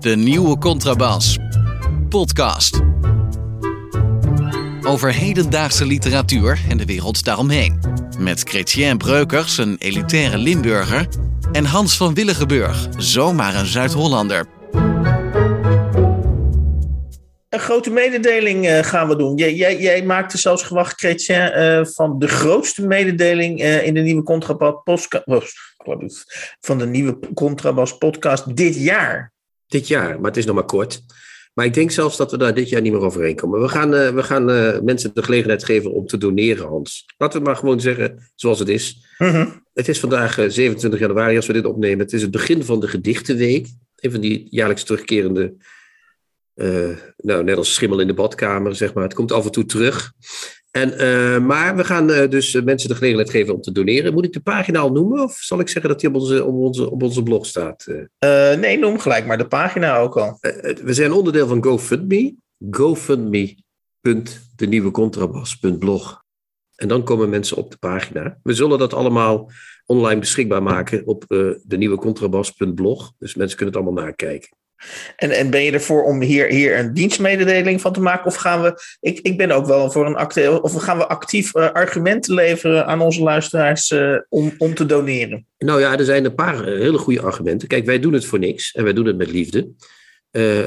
De nieuwe Contrabas. Podcast. Over hedendaagse literatuur en de wereld daaromheen. Met Chrétien Breukers, een elitaire Limburger. En Hans van Willigenburg, zomaar een Zuid-Hollander. Een grote mededeling uh, gaan we doen. Jij, jij, jij maakte zelfs gewacht, Chrétien, uh, van de grootste mededeling uh, in de nieuwe Contrabas podcast. Van de nieuwe Contrabas podcast dit jaar. Dit jaar, maar het is nog maar kort. Maar ik denk zelfs dat we daar dit jaar niet meer overheen komen. We gaan, we gaan mensen de gelegenheid geven om te doneren, Hans. Laten we het maar gewoon zeggen zoals het is. Mm -hmm. Het is vandaag 27 januari als we dit opnemen. Het is het begin van de gedichtenweek. Een van die jaarlijks terugkerende nou, net als schimmel in de badkamer, zeg maar. Het komt af en toe terug. En, uh, maar we gaan uh, dus mensen de gelegenheid geven om te doneren. Moet ik de pagina al noemen? Of zal ik zeggen dat die op onze, op onze, op onze blog staat? nee, noem gelijk maar de pagina ook al. we zijn onderdeel van GoFundMe. GoFundMe.denieuwecontrabas.blog. En dan komen mensen op de pagina. We zullen dat allemaal online beschikbaar maken op de nieuwecontrabas.blog. Dus mensen kunnen het allemaal nakijken. En, en ben je ervoor om hier, hier een dienstmededeling van te maken? Of gaan we, ik, ik ben ook wel voor een actief, of gaan we actief uh, argumenten leveren aan onze luisteraars uh, om, om te doneren? Nou ja, er zijn een paar hele goede argumenten. Kijk, wij doen het voor niks en wij doen het met liefde.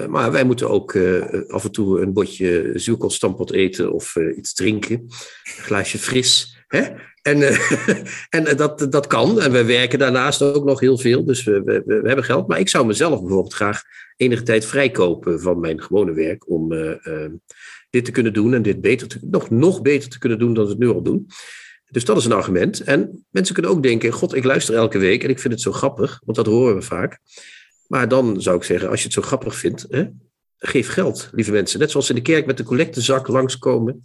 Maar wij moeten ook af en toe een botje zuurkoolstampot eten of iets drinken. Een glaasje fris. Hè? En, uh, en dat, dat kan. En we werken daarnaast ook nog heel veel. Dus we, we, we, hebben geld. Maar ik zou mezelf bijvoorbeeld graag enige tijd vrijkopen van mijn gewone werk. Om uh, uh, dit te kunnen doen. En dit beter te, nog, nog beter te kunnen doen dan het nu al doen. Dus dat is een argument. En mensen kunnen ook denken: God, ik luister elke week en ik vind het zo grappig. Want dat horen we vaak. Maar dan zou ik zeggen: als je het zo grappig vindt, hè, geef geld, lieve mensen. Net zoals in de kerk met de collectezak langskomen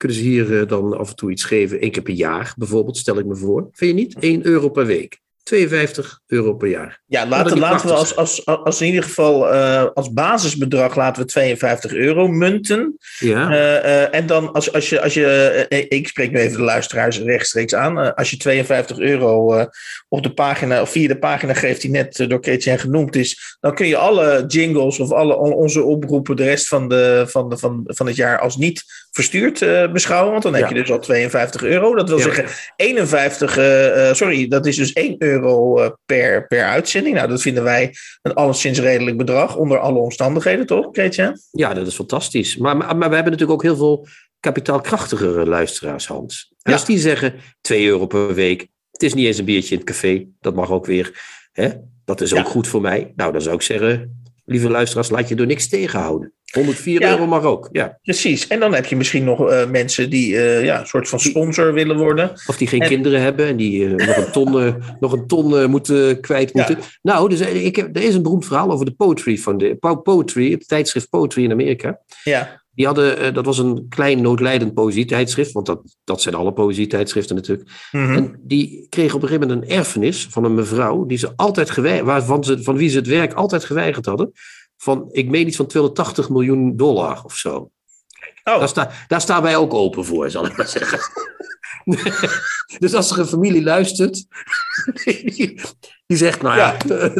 kunnen ze hier uh, dan af en toe iets geven. Eén keer per jaar bijvoorbeeld, stel ik me voor. Vind je niet? 1 euro per week. 52 euro per jaar. Ja, laten, laten we als, als, als in ieder geval uh, als basisbedrag laten we 52 euro munten. Ja. Uh, en dan als, als je, als je ik spreek nu even de luisteraars rechtstreeks aan. als je 52 euro op de pagina, of via de pagina geeft die net door Keetje genoemd is, dan kun je alle jingles of alle onze oproepen de rest van, de, van, de, van, van het jaar als niet verstuurd beschouwen. Want dan heb ja. je dus al 52 euro. Dat wil ja. zeggen 51, uh, sorry, dat is dus 1 euro per, per uitzending. Nou, dat vinden wij een alleszins redelijk bedrag onder alle omstandigheden, toch, Keetje? Ja, dat is fantastisch. Maar, maar, maar we hebben natuurlijk ook heel veel kapitaalkrachtigere luisteraars, Hans. En als die zeggen 2 euro per week, het is niet eens een biertje in het café, dat mag ook weer. Hè? Dat is ook goed voor mij. Nou, dan zou ik zeggen, lieve luisteraars, laat je door niks tegenhouden. 104 ja, euro mag ook, ja. Precies. En dan heb je misschien nog uh, mensen die uh, ja, een soort van sponsor willen worden. Of die geen en... kinderen hebben en die uh, nog een ton, nog een ton moeten, kwijt moeten. Ja. Nou, dus, ik heb, er is een beroemd verhaal over de Poetry van de Poetry, het tijdschrift Poetry in Amerika. Ja. Die hadden, dat was een klein noodlijdend poëzietijdschrift, want dat, dat zijn alle poëzietijdschriften natuurlijk. Mhm. En die kregen op een gegeven moment een erfenis van een mevrouw, die ze altijd geweigerd, waarvan ze, van wie ze het werk altijd geweigerd hadden van, ik meen iets van 280 miljoen dollar of zo. Oh. Daar, sta, daar staan wij ook open voor, zal ik maar zeggen. dus als er een familie luistert, die, die zegt, nou ja, ja.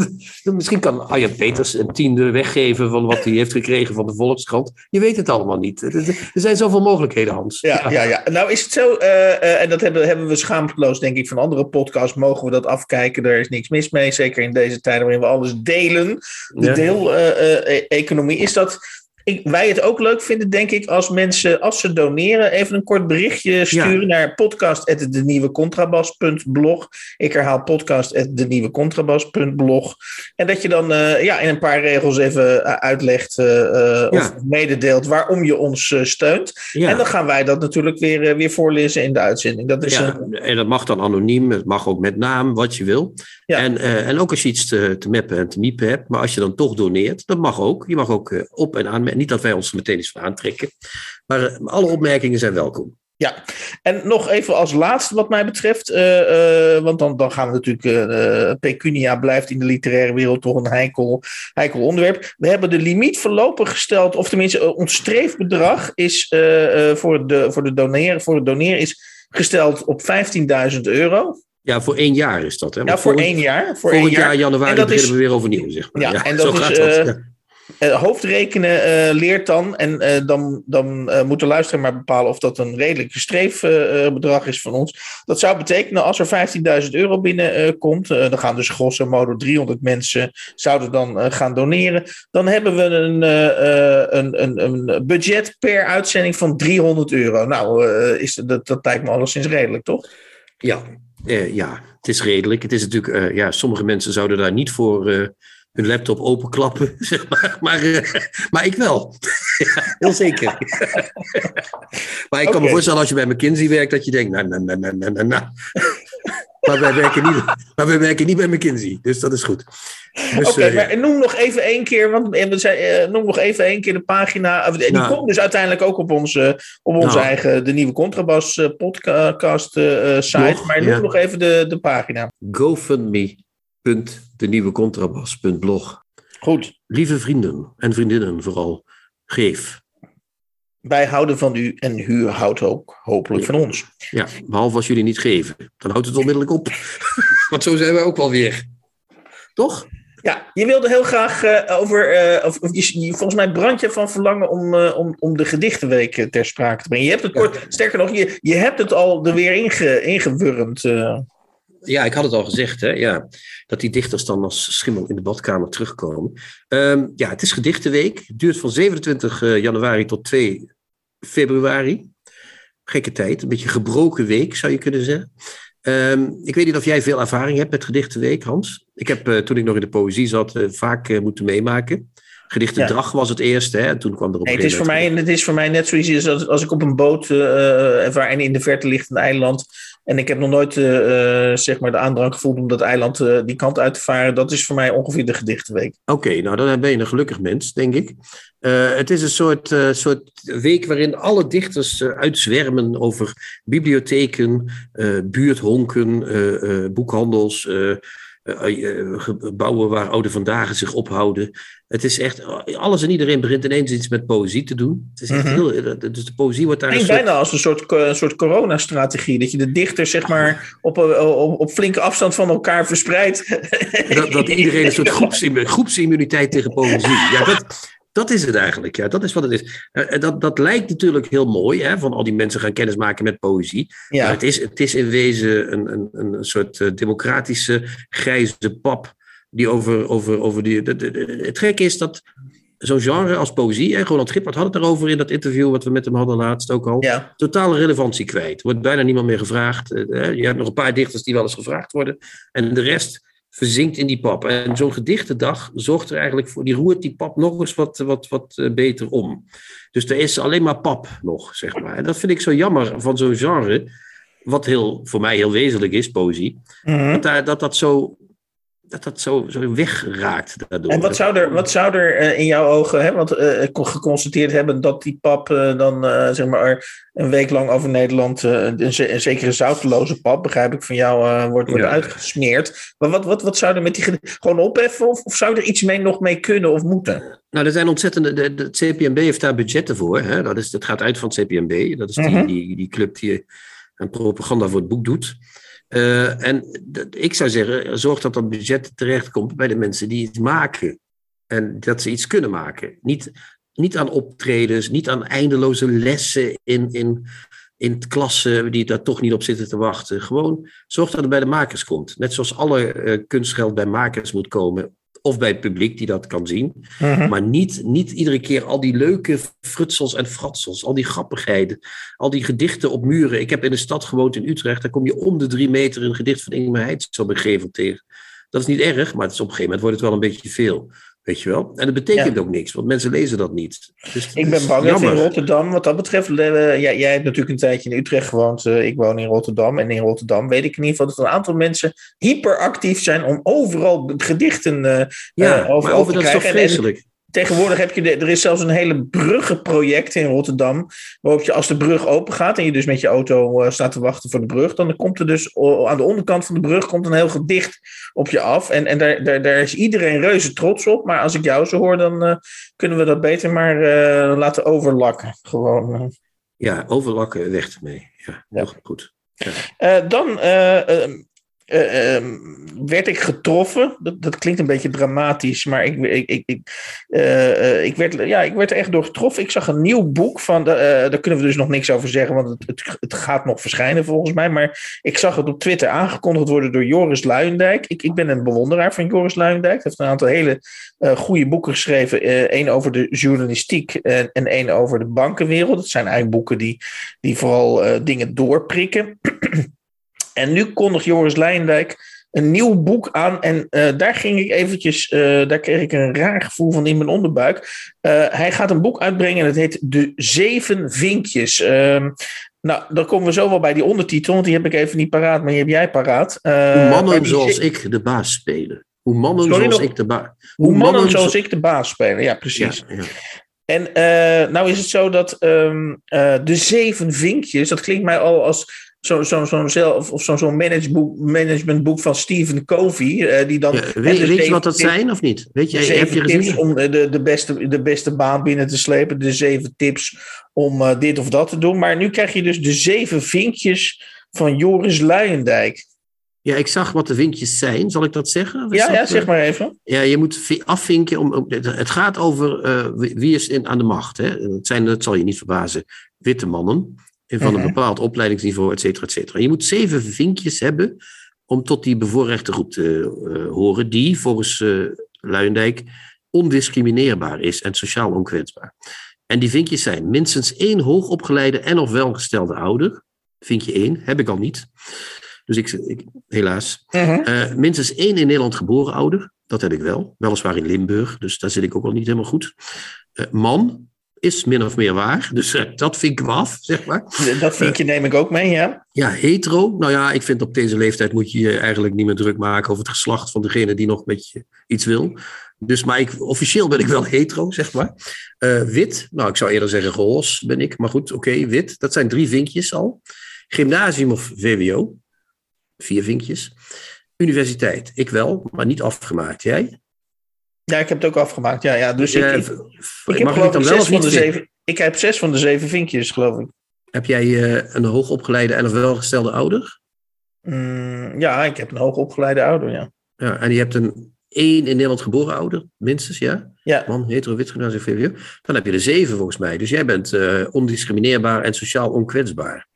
misschien kan Arjen Peters een tiende weggeven van wat hij heeft gekregen van de Volkskrant. Je weet het allemaal niet. Er zijn zoveel mogelijkheden, Hans. Ja, ja. ja, ja. nou is het zo, uh, uh, en dat hebben, hebben we schaamteloos, denk ik, van andere podcasts, mogen we dat afkijken. Er is niks mis mee, zeker in deze tijden waarin we alles delen. De ja. deel-economie uh, is dat ik, wij het ook leuk vinden, denk ik, als mensen, als ze doneren, even een kort berichtje sturen ja. naar podcast.denieuwecontrabas.blog. Ik herhaal podcast.denieuwecontrabas.blog. En dat je dan uh, ja, in een paar regels even uitlegt uh, ja. of mededeelt waarom je ons uh, steunt. Ja. En dan gaan wij dat natuurlijk weer, weer voorlezen in de uitzending. Dat is, en dat mag dan anoniem, het mag ook met naam, wat je wil. En, en ook als je iets te, te mappen en te miepen hebt, maar als je dan toch doneert, dat mag ook. Je mag ook op- en Niet dat wij ons er meteen iets van aantrekken. Maar uh, alle opmerkingen zijn welkom. Ja, en nog even als laatste wat mij betreft, uh, uh, want dan, dan gaan we natuurlijk, pecunia blijft in de literaire wereld toch een heikel, heikel onderwerp. We hebben de limiet voorlopig gesteld, of tenminste ons streefbedrag is voor, de, voor, de doneren, voor het doneren is gesteld op 15.000 euro. Ja, voor één jaar is dat. Hè? Ja, voor één jaar. Voor Volgend één jaar. jaar januari beginnen we weer overnieuw, zeg maar. Ja, en zo dat is, gaat dat. eh, Ja. Eh, hoofdrekenen eh, leert dan. En eh, dan, dan moet de luisteraar maar bepalen of dat een redelijk streefbedrag bedrag is van ons. Dat zou betekenen als er 15.000 euro binnenkomt. dan gaan dus grosso modo 300 mensen zouden dan gaan doneren. Dan hebben we een, een, een, een budget per uitzending van 300 euro. Nou, is, dat, dat lijkt me alleszins redelijk, toch? Ja, ja, het is redelijk. Het is natuurlijk, ja, sommige mensen zouden daar niet voor hun laptop openklappen, zeg maar. Maar, eh, maar ik wel. ja, heel zeker. maar ik kan me voorstellen als je bij McKinsey werkt, dat je denkt, nou, nou, nou, nou, nou, nou, nou. maar, wij werken niet, maar wij werken niet bij McKinsey, dus dat is goed. Dus, Oké, eh, maar noem nog even één keer, want eh, we zei, eh, noem nog even één keer de pagina. Die Nou. komt dus uiteindelijk ook op onze, op onze Nou. eigen, de nieuwe Contrabas podcast site. Maar noem ja. nog even de, de pagina. GoFundMe.denieuwecontrabas.blog. Goed, Lieve vrienden en vriendinnen vooral, geef. wij houden van u en u houdt ook hopelijk van ons. Ja, behalve als jullie niet geven. Dan houdt het onmiddellijk op. Want zo zijn wij ook wel weer. Toch? Ja, je wilde heel graag eh, over, eh, of, of je, je- volgens mij brand je van verlangen om, eh, om, om de gedichtenweek ter sprake te brengen. Je hebt het kort, sterker nog, je, je hebt het al er weer inge, ingewurmd. Ja, ik had het al gezegd, hè? Ja, dat die dichters dan als schimmel in de badkamer terugkomen. Ehm, ja, het is gedichtenweek. Het duurt van 27 eh, januari tot 2 februari. Gekke tijd, een beetje gebroken week zou je kunnen zeggen. Ehm, ik weet niet of jij veel ervaring hebt met gedichtenweek, Hans. Ik heb eh, toen ik nog in de poëzie zat eh, vaak moeten meemaken. Gedichtendag was het eerste, hè? En toen kwam er op Nee, het, is voor mij, het is voor mij net zoiets als, als ik op een boot eh, waar en in de verte ligt een eiland. En ik heb nog nooit eh, eh, zeg maar de aandrang gevoeld om dat eiland eh, die kant uit te varen. Dat is voor mij ongeveer de gedichtenweek. Oké, nou dan ben je een gelukkig mens, denk ik. Het is een soort, soort week waarin alle dichters uitzwermen over bibliotheken, buurthonken, boekhandels, gebouwen waar oude vandaag zich ophouden. Het is echt, alles en iedereen begint ineens iets met poëzie te doen. Het is echt Mhm. heel, eh, dus de poëzie wordt daar een soort... bijna als een soort, een soort coronastrategie. Dat je de dichters zeg maar op, eh, op, op flinke afstand van elkaar verspreidt. Dat, dat iedereen een soort groepsimmu- groepsimmuniteit tegen poëzie. Ja, dat, dat is het eigenlijk. Ja, dat is wat het is. Eh, eh, dat, dat lijkt natuurlijk heel mooi, hè, van al die mensen gaan kennismaken met poëzie. Maar ja, het is, het is in wezen een, een, een soort eh, democratische grijze pap. Die over, over, over die. de- de- de- het gekke is dat zo'n genre als poëzie, en Ronald Gippert had het erover in dat interview wat we met hem hadden laatst ook al ja. totale relevantie kwijt. Wordt bijna niemand meer gevraagd. Je hebt nog een paar dichters die wel eens gevraagd worden. En de rest verzinkt in die pap. En zo'n gedichtendag zorgt er eigenlijk voor, die roert die pap nog eens wat, wat, wat eh, beter om. Dus er is alleen maar pap nog, zeg maar. En dat vind ik zo jammer van zo'n genre, wat heel, voor mij heel wezenlijk is, poëzie. Mhm. Dat daar, dat, dat zo, dat dat zo, zo wegraakt daardoor. En wat zou er, wat zou er eh, in jouw ogen, hè, want eh, geconstateerd hebben dat die pap eh, dan zeg maar een week lang over Nederland, een, een zekere zouteloze pap, begrijp ik van jou, eh, wordt, wordt Ja. uitgesmeerd. Maar wat, wat, wat zou er met die gewoon opheffen of, of zou er iets mee nog mee kunnen of moeten? Nou, er zijn ontzettende. De, de, het CPMB heeft daar budgetten voor. Hè? Dat, is, dat gaat uit van het CPMB. Dat is die, Mhm. die, die club die een propaganda voor het boek doet. Eh, en ik zou zeggen, zorg dat dat budget terechtkomt bij de mensen die iets maken. En dat ze iets kunnen maken. Niet, niet aan optredens, niet aan eindeloze lessen in, in, in klassen die daar toch niet op zitten te wachten. Gewoon zorg dat het bij de makers komt. Net zoals alle eh, kunstgeld bij makers moet komen. Of bij het publiek die dat kan zien. Maar niet, niet iedere keer al die leuke frutsels en fratsels, al die grappigheden, al die gedichten op muren. Ik heb in een stad gewoond in Utrecht, daar kom je om de drie meter een gedicht van Ingmar Heitz op een gevel tegen. Dat is niet erg, maar het is op een gegeven moment wordt het wel een beetje veel. Weet je wel? En dat betekent ook niks, want mensen lezen dat niet. Dus Ik ben bang dat in. Rotterdam, wat dat betreft, eh, jij, jij hebt natuurlijk een tijdje in Utrecht gewoond, eh, ik woon in Rotterdam. En in Rotterdam weet ik in ieder geval dat een aantal mensen hyperactief zijn om overal gedichten eh, Ja, over, over te dat is toch. En- vreselijk. Tegenwoordig heb je, de, er is zelfs een hele bruggenproject in Rotterdam. Waarop je als de brug open gaat en je dus met je auto eh, staat te wachten voor de brug. Dan komt er dus aan de onderkant van de brug komt een heel gedicht op je af. En, en daar, daar, daar is iedereen reuze trots op. Maar als ik jou zo hoor, dan eh, kunnen we dat beter maar eh, laten overlakken. Gewoon. Ja, overlakken weg ermee. Ja, Ja. heel goed. Dan, eh, eh, eh, ehm, werd ik getroffen. Dat, dat klinkt een beetje dramatisch, maar ik, ik, ik, eh, eh, ik, werd, ja, ik werd er echt door getroffen. Ik zag een nieuw boek van, daar kunnen we dus nog niks over zeggen, want het, het, gaat nog verschijnen volgens mij. Maar ik zag het op Twitter aangekondigd worden door Joris Luijendijk. Ik, ik ben een bewonderaar van Joris Luijendijk. Hij heeft een aantal hele goede boeken geschreven. Eén over de journalistiek en één over de bankenwereld. Dat zijn eigenlijk boeken die, die vooral dingen doorprikken. En nu kondigt Joris Leijendijk een nieuw boek aan. En eh, daar ging ik eventjes, eh, daar kreeg ik een raar gevoel van in mijn onderbuik. Eh, hij gaat een boek uitbrengen en het heet De Zeven Vinkjes. Ehm, nou, dan komen we zo wel bij die ondertitel, want die heb ik even niet paraat, maar die heb jij paraat. Hoe mannen zoals ik de baas spelen. Hoe mannen Sorry, zoals nog- ik de baas... Hoe mannen zoals zo- ik de baas spelen, ja precies. Ja, ja. En nou is het zo dat ehm, eh, de zeven vinkjes, dat klinkt mij al als zo'n zo, zo zelf of zo'n zo managementboek, van Stephen Covey. eh, die dan, Ja, weet, weet je wat dat tips- zijn of niet? Weet je, De heb zeven je tips om de, de, beste, de beste baan binnen te slepen. De zeven tips om eh, dit of dat te doen. Maar nu krijg je dus de zeven vinkjes van Joris Luijendijk. Ja, ik zag wat de vinkjes zijn. Zal ik dat zeggen? Of Ja, dat, ja, eh, zeg maar even. Ja, je moet vi- afvinken. Om, het- gaat over wie is in, aan de macht. Hè? Het zijn, dat zal je niet verbazen, witte mannen. Van een Mhm. bepaald opleidingsniveau, et cetera, et cetera. Je moet zeven vinkjes hebben om tot die bevoorrechte groep te eh, horen. Die volgens Luijendijk ondiscrimineerbaar is en sociaal onkwetsbaar. En die vinkjes zijn minstens één hoogopgeleide en of welgestelde ouder. Vinkje één, heb ik al niet. Dus ik, ik helaas. Mhm. Eh, minstens één in Nederland geboren ouder. Dat heb ik wel. Weliswaar in Limburg, dus daar zit ik ook al niet helemaal goed. Man is min of meer waar. Dus eh, dat vinken we af, zeg maar. Dat vinkje neem ik ook mee, ja. Ja, hetero. Nou ja, ik vind op deze leeftijd moet je je eigenlijk niet meer druk maken over het geslacht van degene die nog met je iets wil. Dus, maar ik, officieel ben ik wel hetero, zeg maar. Eh, wit, nou ik zou eerder zeggen roze ben ik. Maar goed, oké, wit. Dat zijn drie vinkjes al. Gymnasium of VWO. Vier vinkjes. Universiteit, ik wel, maar niet afgemaakt. Jij? Ja, ik heb het ook afgemaakt. Ja, ja. Dus ik, ik, heb geloof ik zes van de zeven. Ik heb zes van de zeven vinkjes, geloof ik. Heb jij eh, een hoogopgeleide en een welgestelde ouder? Mm, ja, ik heb een hoogopgeleide ouder, ja. Ja, en je hebt een één in Nederland geboren ouder, minstens, ja? Ja, Man, hetero, wit, gymnasium, VWO. Dan heb je er zeven volgens mij. Dus jij bent eh, ondiscrimineerbaar en sociaal onkwetsbaar.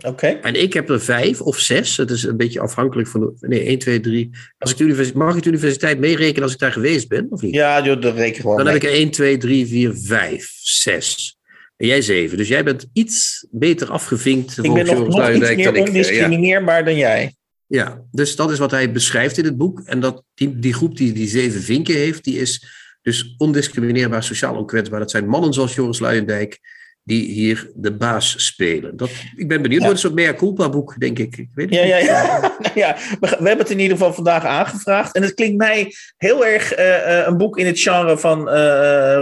Oké. En ik heb er vijf of zes. Het is een beetje afhankelijk van... De, nee, één, twee, drie. Als ik de universiteit, mag ik de universiteit meerekenen als ik daar geweest ben? Of niet? Ja, joh, dat reken gewoon Dan mee. heb ik er één, twee, drie, vier, vijf, zes. En jij zeven. Dus jij bent iets beter afgevinkt. Ik ben nog, Joris nog iets meer eh, ja. ondiscrimineerbaar dan jij. Ja, dus dat is wat hij beschrijft in het boek. En dat die, die groep die die zeven vinken heeft, die is dus ondiscrimineerbaar, sociaal onkwetsbaar. Dat zijn mannen zoals Joris Luijendijk, die hier de baas spelen. Dat, ik ben benieuwd, Ja. wordt een mea culpa boek, denk ik. ik weet het Ja, ja, niet. ja. Nou ja we, we hebben het in ieder geval vandaag aangevraagd. En het klinkt mij heel erg eh, eh, een boek in het genre van eh,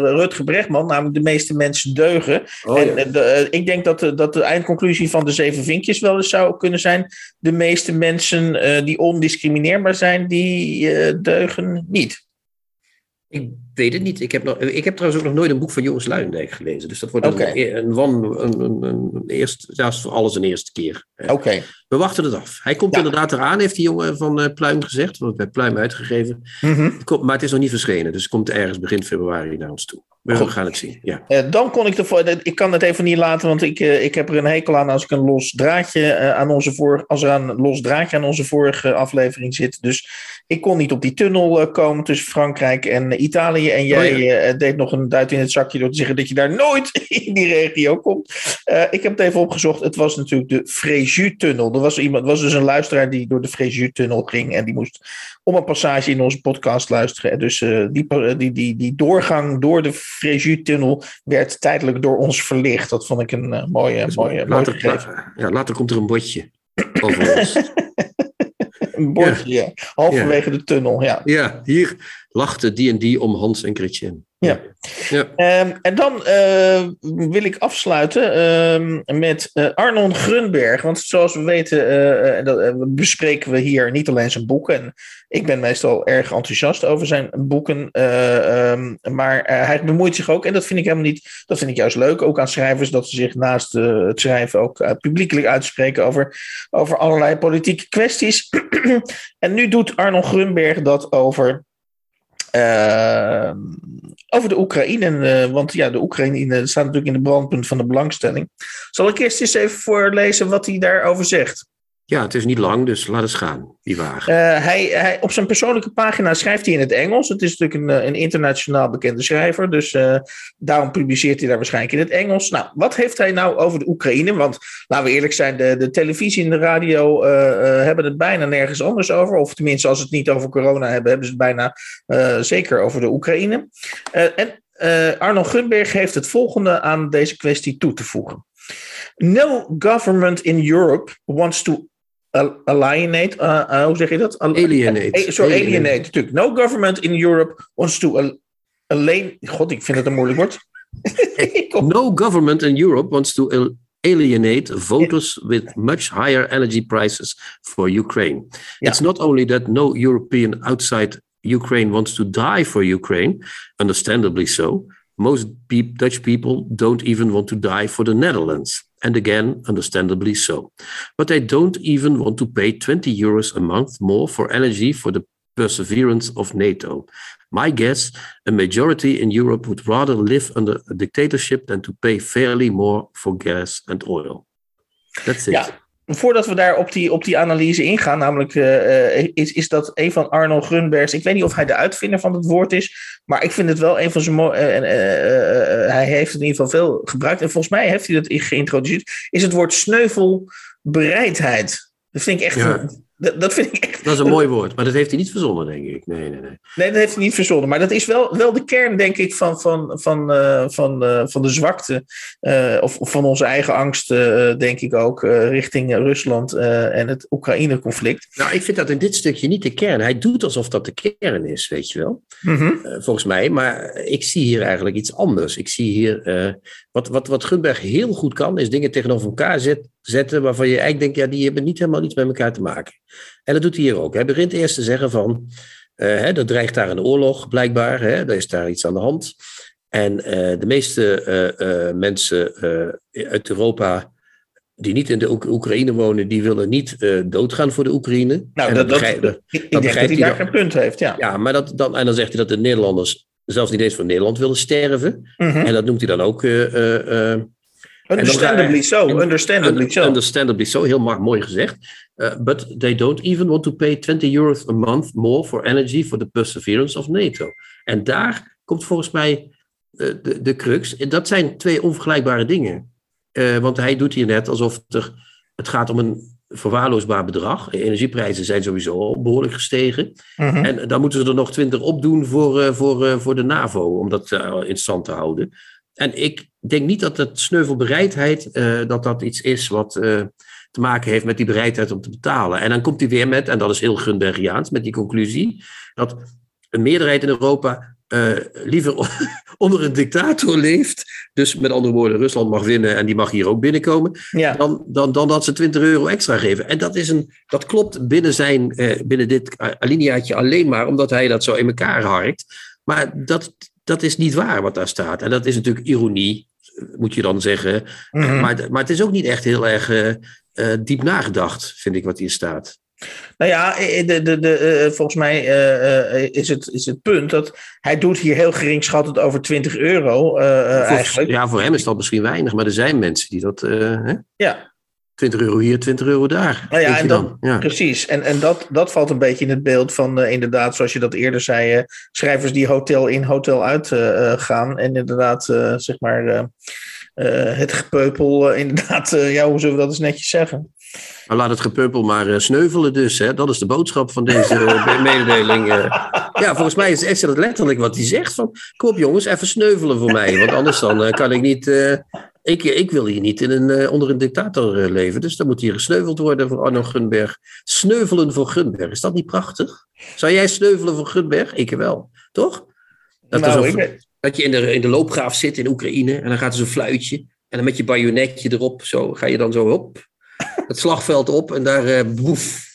Rutger Bregman, namelijk De meeste mensen deugen. Oh, en ja. de, ik denk dat de, dat de eindconclusie van de zeven vinkjes wel eens zou kunnen zijn. De meeste mensen die ondiscrimineerbaar zijn, die deugen niet. Ik weet het niet. Ik heb, nog, ik heb trouwens ook nog nooit een boek van Joris Luijendijk gelezen. Dus dat wordt een, een, wan- een, een, een, eerste, ja, is voor alles een eerste keer. Eh, Oké. We wachten het af. Hij komt Ja. inderdaad eraan, heeft die jongen van eh, Pluim gezegd. Want bij Pluim uitgegeven. Mhm. Het komt- maar het is nog niet verschenen. Dus het komt ergens begin februari naar ons toe. We Goed. gaan het zien. Ja. Eh, dan kon ik ervoor. Ik kan het even niet laten, want ik, ik heb er een hekel aan als ik een los draadje aan onze voor, als er een los draadje aan onze vorige aflevering zit. Dus ik kon niet op die tunnel eh, komen tussen Frankrijk en eh, Italië. En jij Oh ja. eh, deed nog een duit in het zakje door te zeggen dat je daar nooit in die regio komt. Ik heb het even opgezocht. Het was natuurlijk de Fréjus-tunnel. Er was iemand, was dus een luisteraar die door de Fréjus-tunnel ging en die moest om een passage in onze podcast luisteren. Dus die, die, die, die doorgang door de Fréjus-tunnel werd tijdelijk door ons verlicht. Dat vond ik een mooie, Dus mooie, mooie later, gegeven. ja, later komt er een bordje over ons. Een bordje, ja. halverwege de tunnel. Ja. ja, hier lachte die en die om Hans en Chrétien. Ja. ja. Um, en dan uh, wil ik afsluiten uh, met uh, Arnon Grunberg. Want zoals we weten, dat, bespreken we hier niet alleen zijn boeken. En ik ben meestal erg enthousiast over zijn boeken. Um, maar hij bemoeit zich ook, en dat vind ik helemaal niet, dat vind ik juist leuk, ook aan schrijvers, dat ze zich naast het schrijven ook publiekelijk uitspreken over, over allerlei politieke kwesties. en nu doet Arnon Grunberg dat over uh, over de Oekraïne, uh, want ja, de Oekraïne staat natuurlijk in de brandpunt van de belangstelling. Zal ik eerst eens even voorlezen wat hij daarover zegt? Ja, het is niet lang, dus laat eens gaan, die wagen. Uh, hij, hij, op zijn persoonlijke pagina schrijft hij in het Engels. Het is natuurlijk een, een internationaal bekende schrijver, dus uh, daarom publiceert hij daar waarschijnlijk in het Engels. Nou, wat heeft hij nou over de Oekraïne? Want laten we eerlijk zijn, de, de televisie en de radio hebben het bijna nergens anders over. Of tenminste, als ze het niet over corona hebben, hebben ze het bijna zeker over de Oekraïne. en Arno Gunberg heeft het volgende aan deze kwestie toe te voegen. No government in Europe wants to alienate, uh, hoe zeg je dat? alienate. Uh, sorry, alienate. alienate. Natuurlijk. No government in Europe wants to alienate. God, ik vind het een moeilijk woord. no government in Europe wants to alienate voters with much higher energy prices for Ukraine. It's not only that no European outside Ukraine wants to die for Ukraine, understandably so. Most Dutch people don't even want to die for the Netherlands. And again, understandably so. But they don't even want to pay 20 euros a month more for energy for the perseverance of NATO. My guess, a majority in Europe would rather live under a dictatorship than to pay fairly more for gas and oil. That's it. Ja, voordat we daar op die, op die analyse ingaan, namelijk uh, is, is dat een van Arnold Grunbergs. Ik weet niet of hij de uitvinder van het woord is, maar ik vind het wel een van zijn. Uh, hij heeft het in ieder geval veel gebruikt. En volgens mij heeft hij dat geïntroduceerd. Is het woord sneuvelbereidheid. Dat vind ik echt. Ja. Dat, dat, vind ik echt... dat is een mooi woord, maar dat heeft hij niet verzonnen, denk ik. Nee, nee, nee. Nee, dat heeft hij niet verzonnen. Maar dat is wel, wel de kern, denk ik, van, van, van, uh, van, uh, van de zwakte. Uh, of, of, van onze eigen angst, denk ik ook, richting Rusland en het Oekraïne-conflict. Nou, ik vind dat in dit stukje niet de kern. Hij doet alsof dat de kern is, weet je wel. Mm -hmm. volgens mij. Maar ik zie hier eigenlijk iets anders. Ik zie hier. wat, wat, wat Gunberg heel goed kan, is dingen tegenover elkaar zet, zetten. waarvan je eigenlijk denkt, ja, die hebben niet helemaal iets met elkaar te maken. En dat doet hij hier ook. Hij begint eerst te zeggen van, uh, hè, er dreigt daar een oorlog blijkbaar, hè, er is daar iets aan de hand. En uh, de meeste uh, mensen uit Europa die niet in de Oek Oekraïne wonen, die willen niet doodgaan voor de Oekraïne. Nou, dat, dat, begrijp, dat, ik denk dat hij daar geen punt heeft, ja. Ja, maar dat, dan, en dan zegt hij dat de Nederlanders zelfs niet eens voor Nederland willen sterven. Mm -hmm. En dat noemt hij dan ook... Understandably so, understandably so. Understandably so, heel mooi gezegd. Uh, but they don't even want to pay 20 euros a month more for energy for the perseverance of NATO. En daar komt volgens mij de, de, de crux. Dat zijn twee onvergelijkbare dingen. Uh, want hij doet hier net alsof er, het gaat om een verwaarloosbaar bedrag. Energieprijzen zijn sowieso al behoorlijk gestegen. Mm -hmm. En dan moeten ze er nog 20 op doen voor, uh, voor, voor de NAVO, om dat in stand te houden. En ik denk niet dat het sneuvelbereidheid, uh, dat dat iets is wat uh, te maken heeft met die bereidheid om te betalen. En dan komt hij weer met, en dat is heel Gunbergiaans, met die conclusie, dat een meerderheid in Europa uh, liever onder een dictator leeft. Dus met andere woorden, Rusland mag winnen en die mag hier ook binnenkomen. Ja. Dan, dan, dan dat ze 20 euro extra geven. En dat, is een, dat klopt binnen, zijn, binnen dit alineaatje alleen maar omdat hij dat zo in elkaar harkt. Maar dat, dat is niet waar wat daar staat. En dat is natuurlijk ironie, moet je dan zeggen. Mm -hmm. maar, maar het is ook niet echt heel erg uh, uh, diep nagedacht, vind ik, wat hier staat. Nou ja, de, de, de, uh, volgens mij is, het, is het punt dat hij doet hier heel geringschattend over 20 euro voor, eigenlijk. Ja, voor hem is dat misschien weinig, maar er zijn mensen die dat... Hè? Ja, 20 euro hier, 20 euro daar. Nou ja, en dat, ja. precies. En, en dat, dat valt een beetje in het beeld van uh, inderdaad, zoals je dat eerder zei, uh, schrijvers die hotel in, hotel uit uh, gaan. En inderdaad, zeg maar, het gepeupel, inderdaad, ja, hoe zullen we dat eens netjes zeggen? Maar laat het gepeupel maar sneuvelen dus. Hè? Dat is de boodschap van deze mededeling. ja, volgens mij is, dat letterlijk wat hij zegt. Van, kom op jongens, even sneuvelen voor mij. Want anders dan kan ik niet ik, ik wil hier niet in een, uh, onder een dictator uh, leven, dus dan moet hier gesneuveld worden voor Arno Gunberg. Sneuvelen voor Gunberg, is dat niet prachtig? Zou jij sneuvelen voor Gunberg? Ik wel, toch? Dat nou, ik, Dat je in de, in de loopgraaf zit in Oekraïne en dan gaat er zo'n fluitje. En dan met je bajonetje erop, zo ga je dan zo op het slagveld op en daar uh, boef.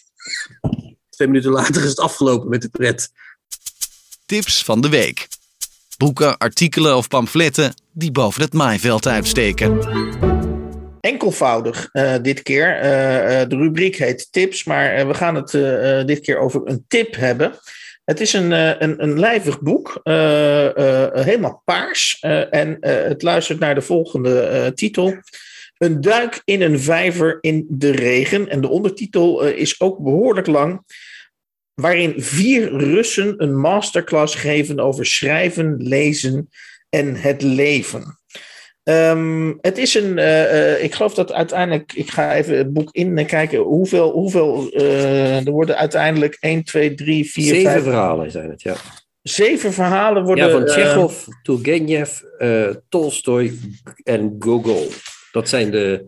Twee minuten later is het afgelopen met de pret. Tips van de week. Boeken, artikelen of pamfletten die boven het maaiveld uitsteken. Enkelvoudig uh, dit keer. Uh, de rubriek heet tips, maar we gaan het dit keer over een tip hebben. Het is een, een, een lijvig boek, helemaal paars. en het luistert naar de volgende titel. Een duik in een vijver in de regen. En de ondertitel is ook behoorlijk lang waarin vier Russen een masterclass geven over schrijven, lezen en het leven. Ehm, het is een, uh, uh, ik geloof dat uiteindelijk, ik ga even het boek in kijken, hoeveel, hoeveel uh, er worden uiteindelijk 1, 2, 3, 4, Zeven 5, verhalen zijn het, ja. Zeven verhalen worden... Ja, van Tsjechov, Turgenev, Tolstoy en Gogol. Dat zijn de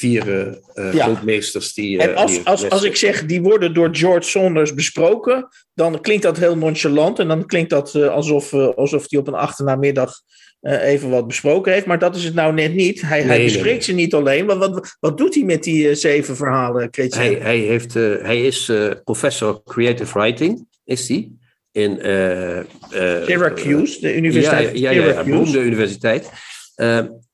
vier uh, ja. grootmeesters die. Uh, en als, die als, als ik zeg die worden door George Saunders besproken, dan klinkt dat heel nonchalant en dan klinkt dat uh, alsof, alsof hij op een achternamiddag even wat besproken heeft. Maar dat is het nou net niet. Hij, nee, hij bespreekt nee. ze niet alleen. Maar wat, wat doet hij met die zeven verhalen, hij, hij, heeft, hij is professor creative writing, is hij. In Syracuse, de universiteit. Ja, ja, ja, ja, beroemde universiteit.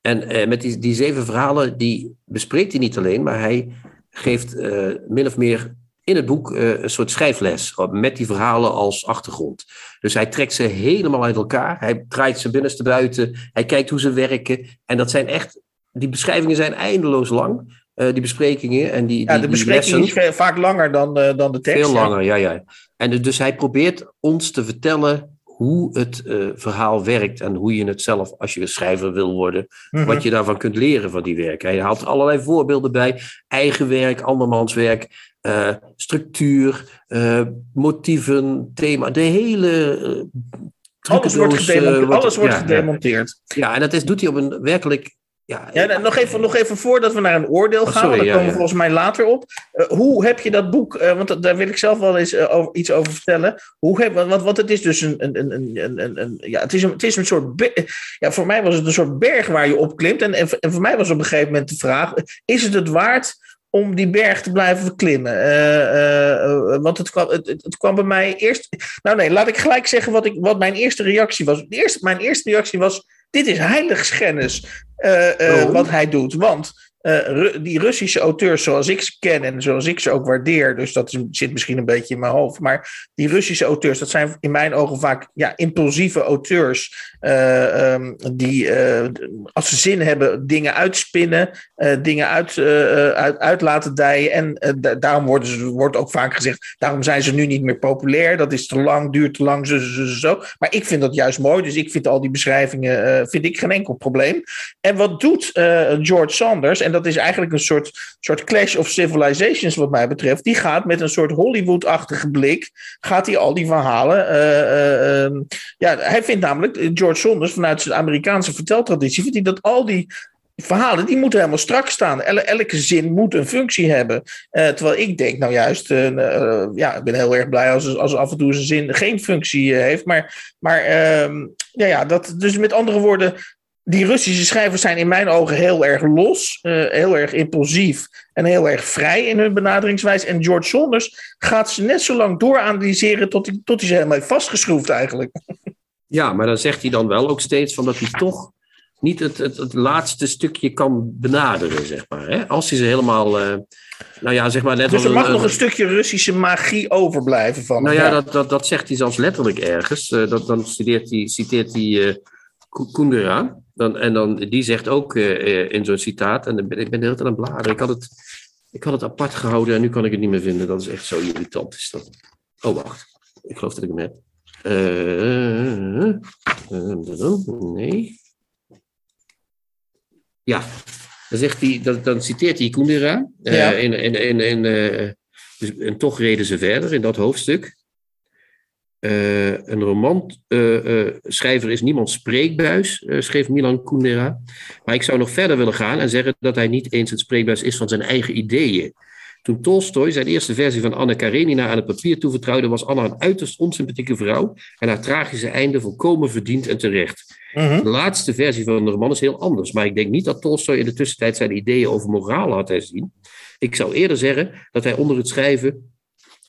En uh, met die, die zeven verhalen, die bespreekt hij niet alleen, maar hij geeft uh, min of meer in het boek uh, een soort schrijfles met die verhalen als achtergrond. Dus hij trekt ze helemaal uit elkaar. Hij draait ze binnenste buiten. Hij kijkt hoe ze werken. En dat zijn echt, die beschrijvingen zijn eindeloos lang. die besprekingen en die. Ja, die, de bespreking is vaak langer dan, dan de tekst. Veel langer, ja, ja. En dus hij probeert ons te vertellen hoe het uh, verhaal werkt en hoe je het zelf, als je schrijver wil worden, mm -hmm. wat je daarvan kunt leren van die werk. Hij haalt allerlei voorbeelden bij: eigen werk, andermans werk, uh, structuur, uh, motieven, thema, de hele. alles wordt, gedemonteerd. alles wordt ja, gedemonteerd. Ja, en dat is, doet hij op een werkelijk ja, ja, nog, even, nog even voordat we naar een oordeel gaan, oh, sorry, daar komen we volgens mij later op. Uh, hoe heb je dat boek, uh, want daar wil ik zelf wel eens uh, over, iets over vertellen. Hoe heb, want, want het is dus een, een, een, een, een, ja, het is een, het is een soort, ja, voor mij was het een soort berg waar je op klimt. En, en, en voor mij was op een gegeven moment de vraag, is het het waard om die berg te blijven klimmen. want het kwam, het, het, kwam bij mij eerst. Nou, nee, laat ik gelijk zeggen wat, ik, wat mijn eerste reactie was. De eerste, mijn eerste reactie was: dit is heiligschennis uh, uh, oh. wat hij doet. Want uh, die Russische auteurs zoals ik ze ken en zoals ik ze ook waardeer, dus dat is, zit misschien een beetje in mijn hoofd, maar die Russische auteurs, dat zijn in mijn ogen vaak ja, impulsieve auteurs uh, um, die uh, als ze zin hebben dingen uitspinnen, dingen uit, uit, laten dijen en da daarom worden ze, wordt ook vaak gezegd, daarom zijn ze nu niet meer populair, dat is te lang, duurt te lang, zo, zo, zo. Maar ik vind dat juist mooi, dus ik vind al die beschrijvingen vind ik geen enkel probleem. En wat doet George Sanders, en dat is eigenlijk een soort, soort clash of civilizations wat mij betreft. Die gaat met een soort Hollywood-achtige blik, gaat hij al die verhalen. Uh, uh, ja, hij vindt namelijk, George Saunders, vanuit zijn Amerikaanse verteltraditie, vindt hij dat al die verhalen, die moeten helemaal strak staan. El elke zin moet een functie hebben. Uh, terwijl ik denk, nou juist, ja, ik ben heel erg blij als, als af en toe zijn zin geen functie heeft. Maar, maar ehm, ja, ja, dat, dus met andere woorden, die Russische schrijvers zijn in mijn ogen heel erg los, uh, heel erg impulsief en heel erg vrij in hun benaderingswijze. En George Saunders gaat ze net zo lang dooranalyseren tot hij, tot hij ze helemaal heeft vastgeschroefd eigenlijk. Ja, maar dan zegt hij dan wel ook steeds van dat hij toch niet het, het, het laatste stukje kan benaderen, zeg maar. Hè? Als hij ze helemaal, uh, nou ja, zeg maar... Net dus er mag een, nog een stukje Russische magie overblijven van Nou ja, ja. Dat, dat, dat zegt hij zelfs letterlijk ergens. Uh, dat, dan citeert hij, citeert hij Kundera. Dan, en dan, die zegt ook uh, in zo'n citaat, en ik ben de hele tijd aan het bladeren. Ik had, het, ik had het apart gehouden en nu kan ik het niet meer vinden. Dat is echt zo irritant. Is dat. Oh, wacht. Ik geloof dat ik hem heb. Uh, nee. Ja, dan, zegt hij, dan, dan citeert hij Kundera. Ja. in, in, in, in, dus, en toch reden ze verder in dat hoofdstuk. Uh, een romanschrijver uh, uh, is niemand spreekbuis, schreef Milan Kundera. Maar ik zou nog verder willen gaan en zeggen dat hij niet eens het spreekbuis is van zijn eigen ideeën. Toen Tolstoy zijn eerste versie van Anna Karenina aan het papier toevertrouwde, was Anna een uiterst onsympathieke vrouw en haar tragische einde volkomen verdiend en terecht. Mhm. De laatste versie van de roman is heel anders, maar ik denk niet dat Tolstoy in de tussentijd zijn ideeën over moraal had herzien. Ik zou eerder zeggen dat hij onder het schrijven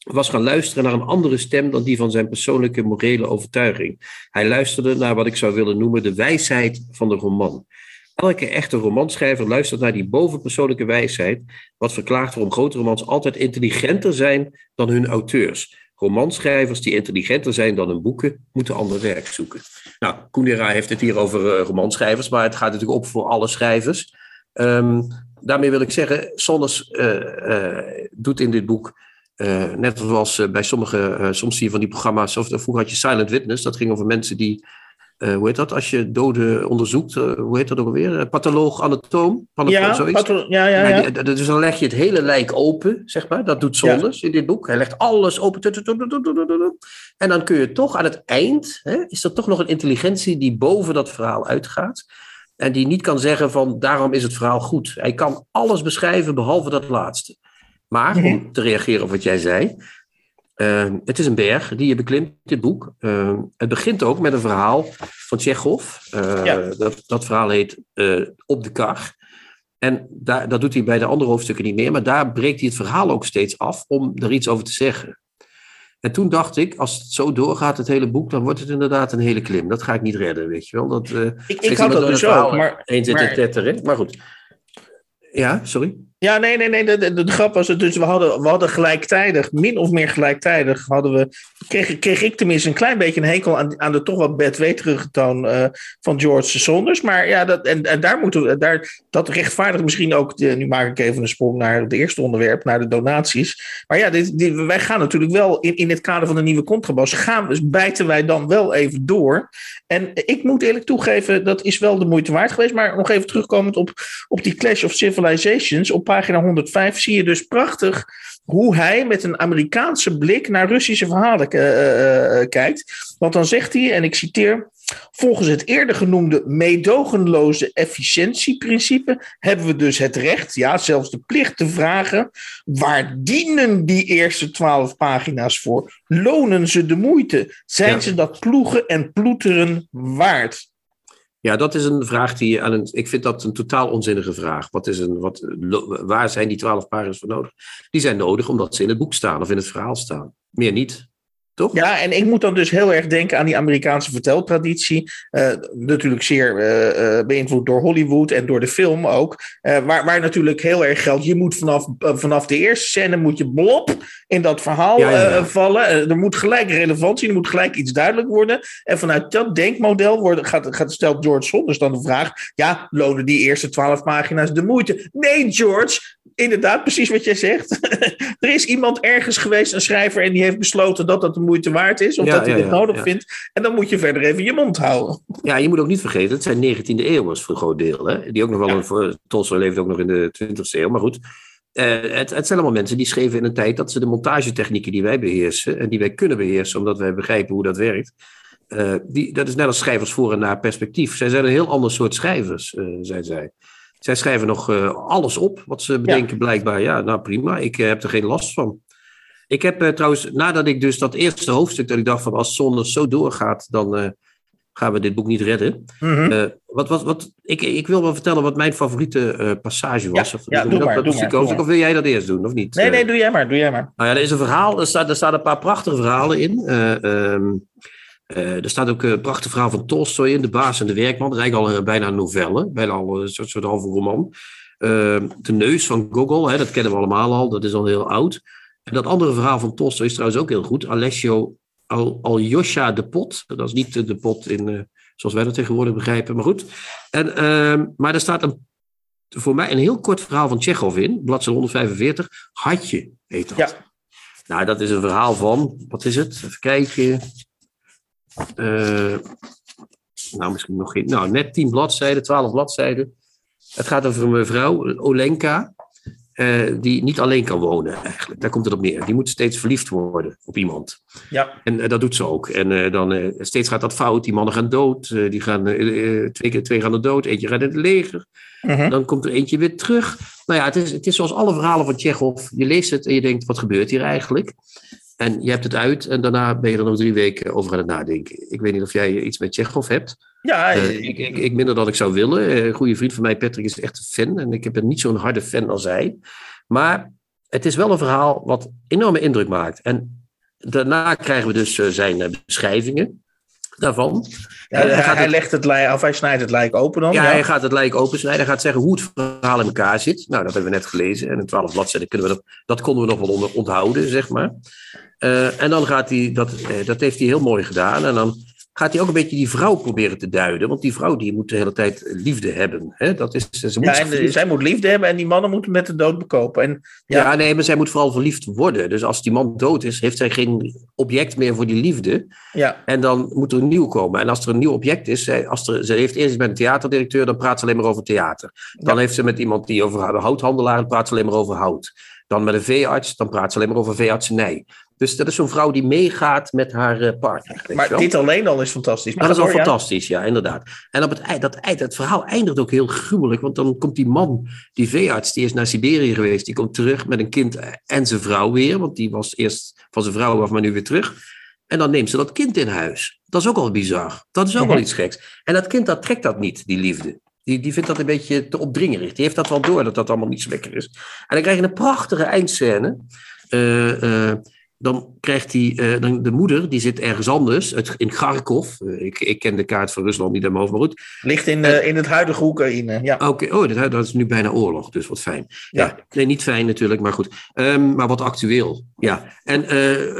was gaan luisteren naar een andere stem dan die van zijn persoonlijke morele overtuiging. Hij luisterde naar wat ik zou willen noemen de wijsheid van de roman. Elke echte romanschrijver luistert naar die bovenpersoonlijke wijsheid, wat verklaart waarom grote romans altijd intelligenter zijn dan hun auteurs. Romanschrijvers die intelligenter zijn dan hun boeken, moeten ander werk zoeken. Nou, Kundera heeft het hier over uh, romanschrijvers, maar het gaat natuurlijk op voor alle schrijvers. Um, daarmee wil ik zeggen, Sonnes uh, uh, doet in dit boek uh, net zoals uh, bij sommige, uh, soms zie je van die programma's, of vroeger had je Silent Witness, dat ging over mensen die, hoe heet dat, als je doden onderzoekt, hoe heet dat ook alweer? Patholoog, anatoom? Ja, patho ja, ja, ja. ja. Dus dan leg je het hele lijk open, zeg maar. Dat doet Sonders ja. in dit boek. Hij legt alles open. En dan kun je toch aan het eind, hè, is er toch nog een intelligentie die boven dat verhaal uitgaat. En die niet kan zeggen van, daarom is het verhaal goed. Hij kan alles beschrijven behalve dat laatste. Maar om te reageren op wat jij zei. Uh, het is een berg die je beklimt, dit boek. Uh, het begint ook met een verhaal van Tsjechov. Uh, ja. dat, dat verhaal heet Op de kar. En daar, dat doet hij bij de andere hoofdstukken niet meer. Maar daar breekt hij het verhaal ook steeds af om er iets over te zeggen. En toen dacht ik, als het zo doorgaat, het hele boek, dan wordt het inderdaad een hele klim. Dat ga ik niet redden, weet je wel. Dat, ik ik had dat dus ook. Maar, eens maar... tetteren. maar goed. Ja, sorry. Ja, nee, nee, nee. De, de, de, grap was het dus, we hadden, we hadden gelijktijdig, min of meer gelijktijdig, hadden we, kreeg, kreeg ik tenminste een klein beetje een hekel aan, aan de toch wat bedweterige toon uh, van George Saunders. Maar ja, dat, en, en daar moeten we, daar, dat rechtvaardigt misschien ook, nu maak ik even een sprong naar het eerste onderwerp, naar de donaties. Maar ja, dit, dit, wij gaan natuurlijk wel in, in het kader van de nieuwe contrabas, gaan, dus bijten wij dan wel even door. En ik moet eerlijk toegeven, dat is wel de moeite waard geweest. Maar nog even terugkomend op, op die Clash of Civilizations, op pagina 105 zie je dus prachtig hoe hij met een Amerikaanse blik naar Russische verhalen uh, uh, kijkt. Want dan zegt hij, en ik citeer. Volgens het eerder genoemde meedogenloze efficiëntieprincipe hebben we dus het recht, ja, zelfs de plicht te vragen: waar dienen die eerste twaalf pagina's voor? Lonen ze de moeite? Zijn ja. ze dat ploegen en ploeteren waard? Ja, dat is een vraag die aan een. Ik vind dat een totaal onzinnige vraag. Wat is een, wat, waar zijn die twaalf pagina's voor nodig? Die zijn nodig omdat ze in het boek staan of in het verhaal staan. Meer niet. Toch? Ja, en ik moet dan dus heel erg denken aan die Amerikaanse verteltraditie. Uh, natuurlijk zeer uh, beïnvloed door Hollywood en door de film ook. Uh, waar, waar natuurlijk heel erg geldt, je moet vanaf, vanaf de eerste scène moet je blop in dat verhaal ja, ja, ja. vallen. er moet gelijk relevantie, er moet gelijk iets duidelijk worden. En vanuit dat denkmodel wordt, gaat, gaat stelt George Saunders dan de vraag, ja, lonen die eerste twaalf pagina's de moeite? Nee, George, inderdaad, precies wat jij zegt. er is iemand ergens geweest, een schrijver, en die heeft besloten dat dat de moeite waard is, omdat ja, hij ja, dit nodig vindt. En dan moet je verder even je mond houden. Ja, je moet ook niet vergeten, het zijn 19e eeuwers voor een groot deel. Hè? Die ook nog wel een. Voor, Tolstoy leeft ook nog in de 20e eeuw, maar goed. Uh, het, het, zijn allemaal mensen die schreven in een tijd dat ze de montagetechnieken die wij beheersen en die wij kunnen beheersen, omdat wij begrijpen hoe dat werkt. Uh, die, dat is net als schrijvers voor en naar perspectief. Zij zijn een heel ander soort schrijvers, uh, zijn zij. Zij schrijven nog alles op wat ze bedenken, ja. blijkbaar. Ja, nou prima, ik heb er geen last van. Ik heb uh, trouwens, nadat ik dus dat eerste hoofdstuk, dat ik dacht van als Zonne zo doorgaat, dan uh, gaan we dit boek niet redden. Mm -hmm. uh, wat, wat, wat, ik, ik wil wel vertellen wat mijn favoriete passage was. Ja, of, ja, doe, doe, dat, maar, dat doe maar, doe of, of, wil jij dat eerst doen, of niet? Nee, nee, doe jij maar, doe jij maar. Nou ja, er is een verhaal, er, staat, er staan een paar prachtige verhalen in. Um, er staat ook een prachtig verhaal van Tolstoy in, De Baas en de Werkman. Dat is eigenlijk al bijna een novelle, bijna al een soort, soort halve roman. de Neus van Gogol, hè, dat kennen we allemaal al, dat is al heel oud. En dat andere verhaal van Tolstoy is trouwens ook heel goed. Alessio Al Aljosha de Pot. Dat is niet de pot in, uh, zoals wij dat tegenwoordig begrijpen, maar goed. En, uh, maar er staat een, voor mij een heel kort verhaal van Tsjechov in, bladzijde 145. Hartje heet dat. Ja. Nou, dat is een verhaal van, wat is het? Even kijken. Uh, nou, misschien nog geen, nou, net 10 bladzijden, 12 bladzijden. Het gaat over een mevrouw, Olenka. eh, die niet alleen kan wonen eigenlijk. Daar komt het op neer. Die moet steeds verliefd worden op iemand. Ja. En eh, dat doet ze ook. En eh, dan eh, steeds gaat dat fout. Die mannen gaan dood. Eh, die gaan, eh, eh, twee, keer- twee gaan er dood. Eentje gaat in het leger. Mhm. Dan komt er eentje weer terug. Nou ja, het is, het is zoals alle verhalen van Tsjechov. Je leest het en je denkt, wat gebeurt hier eigenlijk? En je hebt het uit en daarna ben je er nog drie weken over aan het nadenken. Ik weet niet of jij iets met Tsjechov hebt. Ja, Eh, eh, ik, ik, ik minder dan ik zou willen. Eh, Een goede vriend van mij, Patrick, is echt een fan. En ik ben niet zo'n harde fan als hij. Maar het is wel een verhaal wat enorme indruk maakt. En daarna krijgen we dus zijn beschrijvingen daarvan. ja, hij het- legt het lijk, of hij snijdt het lijk open dan. Ja, Ja, hij gaat het lijk opensnijden. Hij gaat zeggen hoe het verhaal in elkaar zit. Nou, dat hebben we net gelezen. En in twaalf bladzijden kunnen we dat, dat konden we nog wel onder, onthouden, zeg maar. Eh, en dan gaat hij, dat, eh, dat heeft hij heel mooi gedaan. En dan gaat hij ook een beetje die vrouw proberen te duiden. Want die vrouw die moet de hele tijd liefde hebben. Hè? Dat is, ze moet Ja, zich en de- verliefd- zij moet liefde hebben en die mannen moeten met de dood bekopen. En, ja. ja. nee, maar zij moet vooral verliefd worden. Dus als die man dood is, heeft zij geen object meer voor die liefde. ja, En dan moet er een nieuw komen. En als er een nieuw object is, zij, als er, ze heeft eerst met een theaterdirecteur, dan praat ze alleen maar over theater. Dan Ja. heeft ze met iemand die over de houthandelaar, dan praat ze alleen maar over hout. Dan met een veearts, dan praat ze alleen maar over veeartsenij. Dus dat is zo'n vrouw die meegaat met haar eh, partner. maar dit alleen al is fantastisch. Maar dat is al door, fantastisch, ja, inderdaad. En op het, eind, dat, eind, het verhaal eindigt ook heel gruwelijk, want dan komt die man, die veearts, die is naar Siberië geweest, die komt terug met een kind en zijn vrouw weer, want die was eerst van zijn vrouw af, maar nu weer terug. En dan neemt ze dat kind in huis. Dat is ook al bizar. Dat is ook Mhm. wel iets geks. En dat kind, dat trekt dat niet, die liefde. Die, die vindt dat een beetje te opdringerig. Die heeft dat wel door, dat dat allemaal niet zo lekker is. En dan krijg je een prachtige eindscène. Eh, dan krijgt hij, eh, dan de moeder, die zit ergens anders, het, in Kharkov. Eh, ik, ik ken de kaart van Rusland niet helemaal, maar goed. Ligt in, eh, in het huidige Oekraïne. Ja. Oké, oh, dat, dat is nu bijna oorlog, dus wat fijn. Ja, Ja. nee, niet fijn natuurlijk, maar goed. Ehm, maar wat actueel, ja. En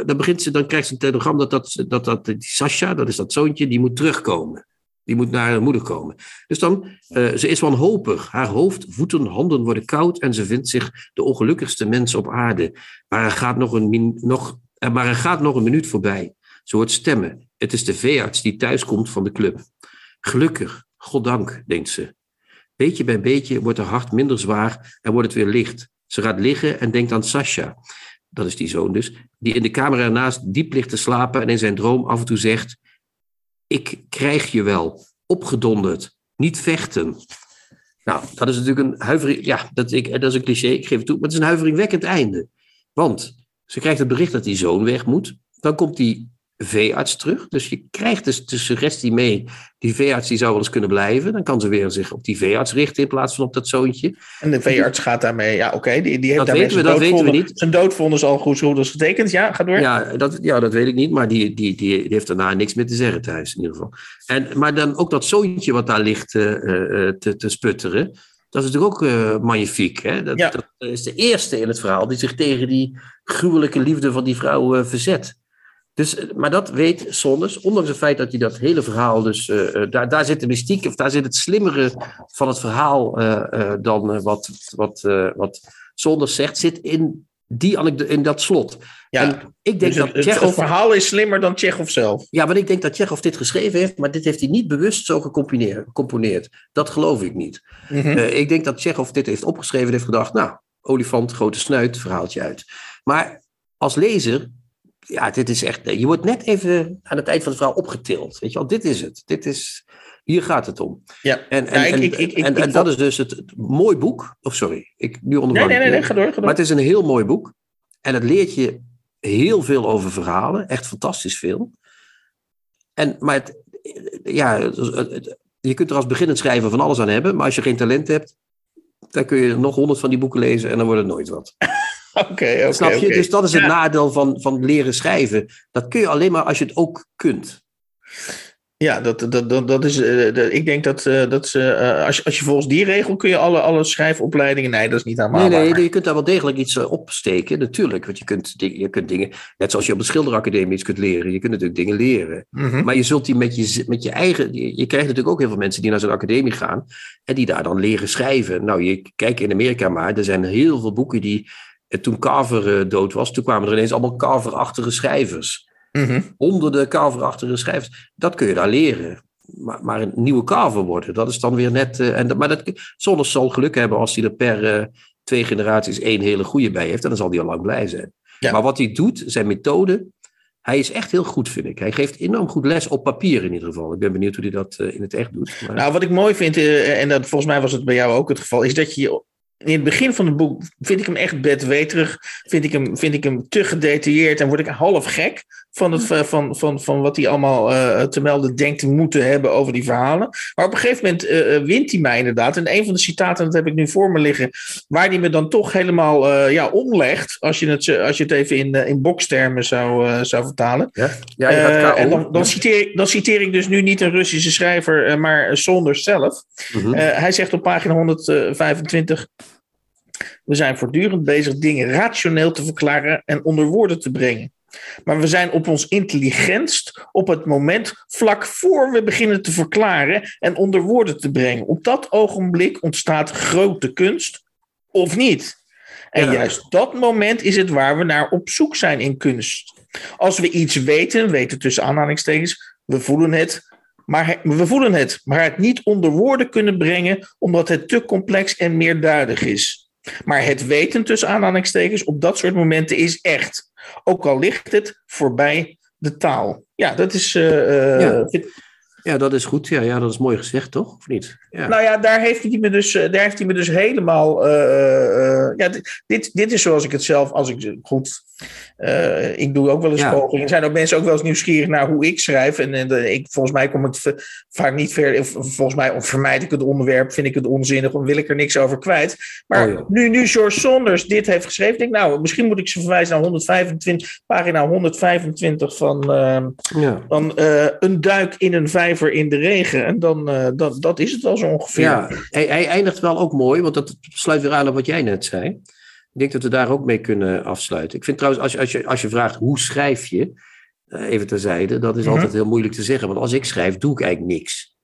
dan, begint ze, dan krijgt ze een telegram dat, dat, dat, dat die Sasha, dat is dat zoontje, die moet terugkomen. Die moet naar haar moeder komen. Dus dan, eh, ze is wanhopig. Haar hoofd, voeten, handen worden koud en ze vindt zich de ongelukkigste mens op aarde. Maar er gaat nog een, min- nog, eh, maar er gaat nog een minuut voorbij. Ze hoort stemmen. Het is de veearts die thuiskomt van de club. Gelukkig, goddank, denkt ze. Beetje bij beetje wordt haar hart minder zwaar en wordt het weer licht. Ze gaat liggen en denkt aan Sasha, dat is die zoon dus, die in de kamer ernaast diep ligt te slapen en in zijn droom af en toe zegt: Ik krijg je wel, opgedonderd, niet vechten. Nou, dat is natuurlijk een huivering. Ja, dat, ik, dat is een cliché, ik geef het toe, maar het is een huiveringwekkend einde. Want ze krijgt het bericht dat die zoon weg moet. Dan komt die veearts terug. Dus je krijgt dus de suggestie mee. Die veearts die zou wel eens kunnen blijven. Dan kan ze weer zich op die veearts richten in plaats van op dat zoontje. En de veearts gaat daarmee. Ja, oké. die, die heeft Dat daarmee weten we, dat weten we niet. Zijn doodvonnis al goed als getekend. Ja, ga door. Ja dat, ja, dat weet ik niet. Maar die, die, die, die heeft daarna niks meer te zeggen thuis in ieder geval. En, maar dan ook dat zoontje wat daar ligt eh, eh, te, te sputteren. Dat is natuurlijk ook eh, magnifiek. Hè? Dat, Ja. dat is de eerste in het verhaal die zich tegen die gruwelijke liefde van die vrouw verzet. Dus, eh, maar dat weet Sonders, ondanks het feit dat hij dat hele verhaal dus... eh, eh, daar, daar zit de mystiek, of daar zit het slimmere van het verhaal dan wat, wat, wat Sonders zegt, zit in, die anekdote, in dat slot. Ja, En ik denk dus het, dat het verhaal is slimmer dan Tsjechov zelf. Ja, want ik denk dat Tsjechov dit geschreven heeft, maar dit heeft hij niet bewust zo gecomponeerd. Dat geloof ik niet. Mhm. Ik denk dat Tsjechov dit heeft opgeschreven en heeft gedacht, nou, olifant, grote snuit, verhaaltje uit. Maar als lezer, ja, dit is echt, je wordt net even aan het eind van het verhaal opgetild. Weet je wel, dit is het. Dit is, hier gaat het om. Ja. En, en, Ja, ik- en, ik- ik- ik- en, en ik dat is dus het, het mooi boek. Of sorry, ik nu Nee, nee, ga door. Ga door. Maar het is een heel mooi boek. En het leert je heel veel over verhalen. Echt fantastisch veel. En, maar het, ja, het- je kunt er als beginnend schrijver van alles aan hebben. Maar als je geen talent hebt, dan kun je nog honderd van die boeken lezen en dan wordt het nooit wat. Oké. Snap je? Dus dat is het Ja. nadeel van, van leren schrijven. Dat kun je alleen maar als je het ook kunt. Ja, dat, dat, dat, dat is. eh, ik denk dat, eh, dat ze. eh, als, als je volgens die regel kun je alle, alle schrijfopleidingen. Nee, dat is niet helemaal. Nee, nee, waar. je kunt daar wel degelijk iets opsteken, natuurlijk. Want je kunt, je kunt dingen, net zoals je op de schilderacademie iets kunt leren, je kunt natuurlijk dingen leren. Mhm. Maar je zult die met je, met je eigen. Je, je krijgt natuurlijk ook heel veel mensen die naar zo'n academie gaan. En die daar dan leren schrijven. Nou, je kijkt in Amerika maar. Er zijn heel veel boeken die. Eh, Toen Carver eh, dood was, toen kwamen er ineens allemaal Carver-achtige schrijvers. Mhm. Honderden Carver-achtige schrijvers. Dat kun je daar leren. Maar, maar een nieuwe Carver worden, dat is dan weer net. eh, en, dat- maar dat, zal geluk hebben als hij er per, twee generaties één hele goede bij heeft, en dan zal hij al lang blij zijn. Ja. Maar wat hij doet, zijn methode, hij is echt heel goed, vind ik. Hij geeft enorm goed les op papier in ieder geval. Ik ben benieuwd hoe hij dat in het echt doet. Maar... Nou, wat ik mooi vind, en dat, volgens mij was het bij jou ook het geval, is dat je in het begin van het boek vind ik hem echt bedweterig. Vind ik hem, vind ik hem te gedetailleerd en word ik half gek van, het, van, van, van wat hij allemaal uh, te melden denkt te moeten hebben over die verhalen. Maar op een gegeven moment uh, wint hij mij inderdaad. En een van de citaten, dat heb ik nu voor me liggen, waar hij me dan toch helemaal uh, ja, omlegt, als je het, als je het even in, in bokstermen zou, zou vertalen. Ja, ja je gaat en dan, dan, citeer, dan citeer ik dus nu niet een Russische schrijver, maar Sonders zelf. -hmm. hij zegt op pagina 125. We zijn voortdurend bezig dingen rationeel te verklaren en onder woorden te brengen. Maar we zijn op ons intelligentst op het moment vlak voor we beginnen te verklaren en onder woorden te brengen. Op dat ogenblik ontstaat grote kunst of niet. En ja. juist dat moment is het waar we naar op zoek zijn in kunst. Als we iets weten, weten tussen aanhalingstekens, we voelen het, maar we voelen het, maar het niet onder woorden kunnen brengen omdat het te complex en meerduidig is. Maar het weten tussen aanhalingstekens op dat soort momenten is echt. Ook al ligt het voorbij de taal. Ja, dat is. Uh, ja. Ja. dat is goed. Ja, ja, dat is mooi gezegd, toch? Of niet? Ja. Nou ja, daar heeft hij me dus, daar heeft hij me dus helemaal. Uh, uh, ja, dit, dit is zoals ik het zelf, als ik goed. Uh, ik doe ook wel eens ja. pogingen. Er zijn ook mensen ook wel eens nieuwsgierig naar hoe ik schrijf. En, en ik, volgens mij kom ik vaak niet ver. Volgens mij of vermijd ik het onderwerp, vind ik het onzinnig, of wil ik er niks over kwijt. Maar Oh, nu, nu George Saunders dit heeft geschreven, denk ik, nou, misschien moet ik ze verwijzen naar 125, pagina 125 van, Ja. van Een duik in een vijver in de regen. En dan, uh, dat, dat is het al zo ongeveer. Ja, hij, hij eindigt wel ook mooi, want dat sluit weer aan op wat jij net zei. Ik denk dat we daar ook mee kunnen afsluiten. Ik vind trouwens, als je, als je, als je vraagt hoe schrijf je, uh, even terzijde, dat is Mhm. altijd heel moeilijk te zeggen. Want als ik schrijf, doe ik eigenlijk niks.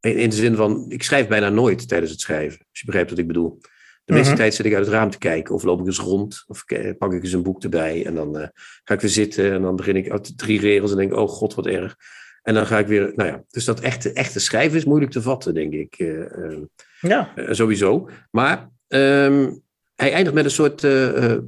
In, in de zin van, ik schrijf bijna nooit tijdens het schrijven. Als je begrijpt wat ik bedoel. De meeste Mhm. tijd zit ik uit het raam te kijken, of loop ik eens rond, of pak ik eens een boek erbij. En dan eh, ga ik weer zitten en dan begin ik uit drie regels en denk oh god, wat erg. En dan ga ik weer, nou ja, dus dat echte, echte schrijven is moeilijk te vatten, denk ik. eh, eh, Ja. eh, sowieso. Maar ehm, hij eindigt met een soort, eh, eh, eh,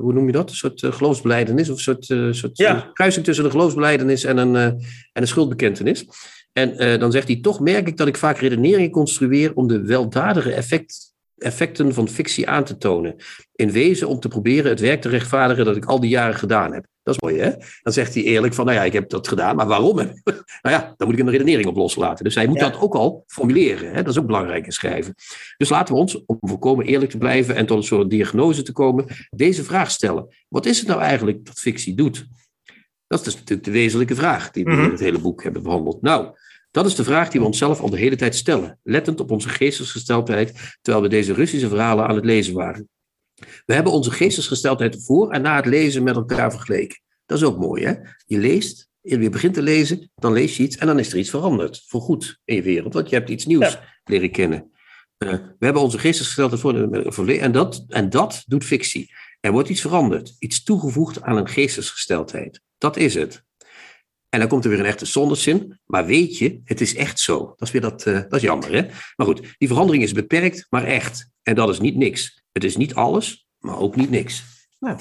hoe noem je dat? Een soort geloofsbeleidenis. Of een soort, eh, soort Ja. kruising tussen een geloofsbeleidenis en een, en een schuldbekentenis. En dan zegt hij, toch merk ik dat ik vaak redeneringen construeer om de weldadige effect, effecten van fictie aan te tonen. In wezen om te proberen het werk te rechtvaardigen dat ik al die jaren gedaan heb. Dat is mooi, hè? Dan zegt hij eerlijk van, nou ja, ik heb dat gedaan, maar waarom? nou ja, dan moet ik een redenering op loslaten. Dus hij moet Ja. dat ook al formuleren. Hè? Dat is ook belangrijk in schrijven. Dus laten we ons, om volkomen eerlijk te blijven en tot een soort diagnose te komen, deze vraag stellen. Wat is het nou eigenlijk dat fictie doet? Dat is dus natuurlijk de wezenlijke vraag die we Mhm. in het hele boek hebben behandeld. Nou, dat is de vraag die we onszelf al de hele tijd stellen, lettend op onze geestesgesteldheid, terwijl we deze Russische verhalen aan het lezen waren. We hebben onze geestesgesteldheid voor en na het lezen met elkaar vergeleken. Dat is ook mooi, hè? Je leest, je begint te lezen, dan lees je iets en dan is er iets veranderd. Voorgoed in je wereld, want je hebt iets nieuws Ja. leren kennen. Uh, we hebben onze geestesgesteldheid voor, voor en, dat, en dat doet fictie. Er wordt iets veranderd, iets toegevoegd aan een geestesgesteldheid. Dat is het. En dan komt er weer een echte zonderzin. Maar weet je, het is echt zo. Dat is weer dat, uh, dat is jammer, hè? Maar goed, die verandering is beperkt, maar echt. En dat is niet niks. Het is niet alles, maar ook niet niks. Nou.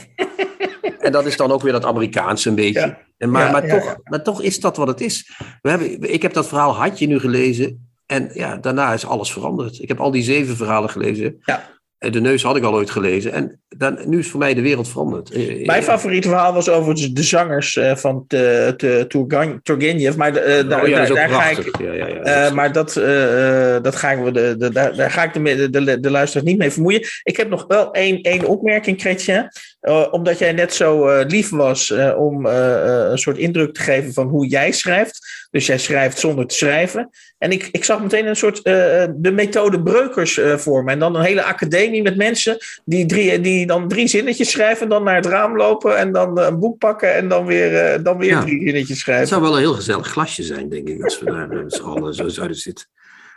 en dat is dan ook weer dat Amerikaanse een beetje. Ja. En maar, Ja, maar, ja, toch, maar toch is dat wat het is. We hebben, ik heb dat verhaal Hadje nu gelezen. En ja, daarna is alles veranderd. Ik heb al die zeven verhalen gelezen. Ja. En De neus had ik al ooit gelezen. En dan, nu is voor mij de wereld veranderd. Eh, Mijn favoriete verhaal was overigens de zangers van te, te, Turgenev. Maar uh, oh, daar, ja, daar, dat daar ga ik. Ja, ja, ja, uh, maar dat, dat ga ik, de, de, daar, daar ga ik de, de, de luisteraars niet mee vermoeien. Ik heb nog wel één, één opmerking, Chrétien. Uh, omdat jij net zo uh, lief was uh, om een soort indruk te geven van hoe jij schrijft. Dus jij schrijft zonder te schrijven. En ik, ik zag meteen een soort de methode Breukers voor me. En dan een hele academie met mensen die, drie, die dan drie zinnetjes schrijven. En dan naar het raam lopen en dan een boek pakken. En dan weer, dan weer ja. drie zinnetjes schrijven. Het zou wel een heel gezellig glasje zijn, denk ik. Als we daar met z'n allen zo zouden zitten.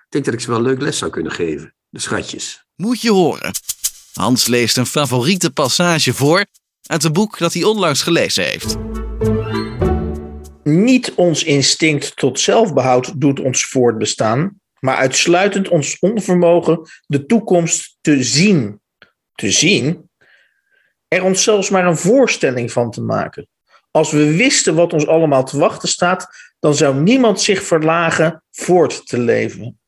Ik denk dat ik ze wel een leuk les zou kunnen geven. De schatjes. Moet je horen. Hans leest een favoriete passage voor uit een boek dat hij onlangs gelezen heeft. Niet ons instinct tot zelfbehoud doet ons voortbestaan, maar uitsluitend ons onvermogen de toekomst te zien te zien, er ons zelfs maar een voorstelling van te maken. Als we wisten wat ons allemaal te wachten staat, dan zou niemand zich verlagen voort te leven.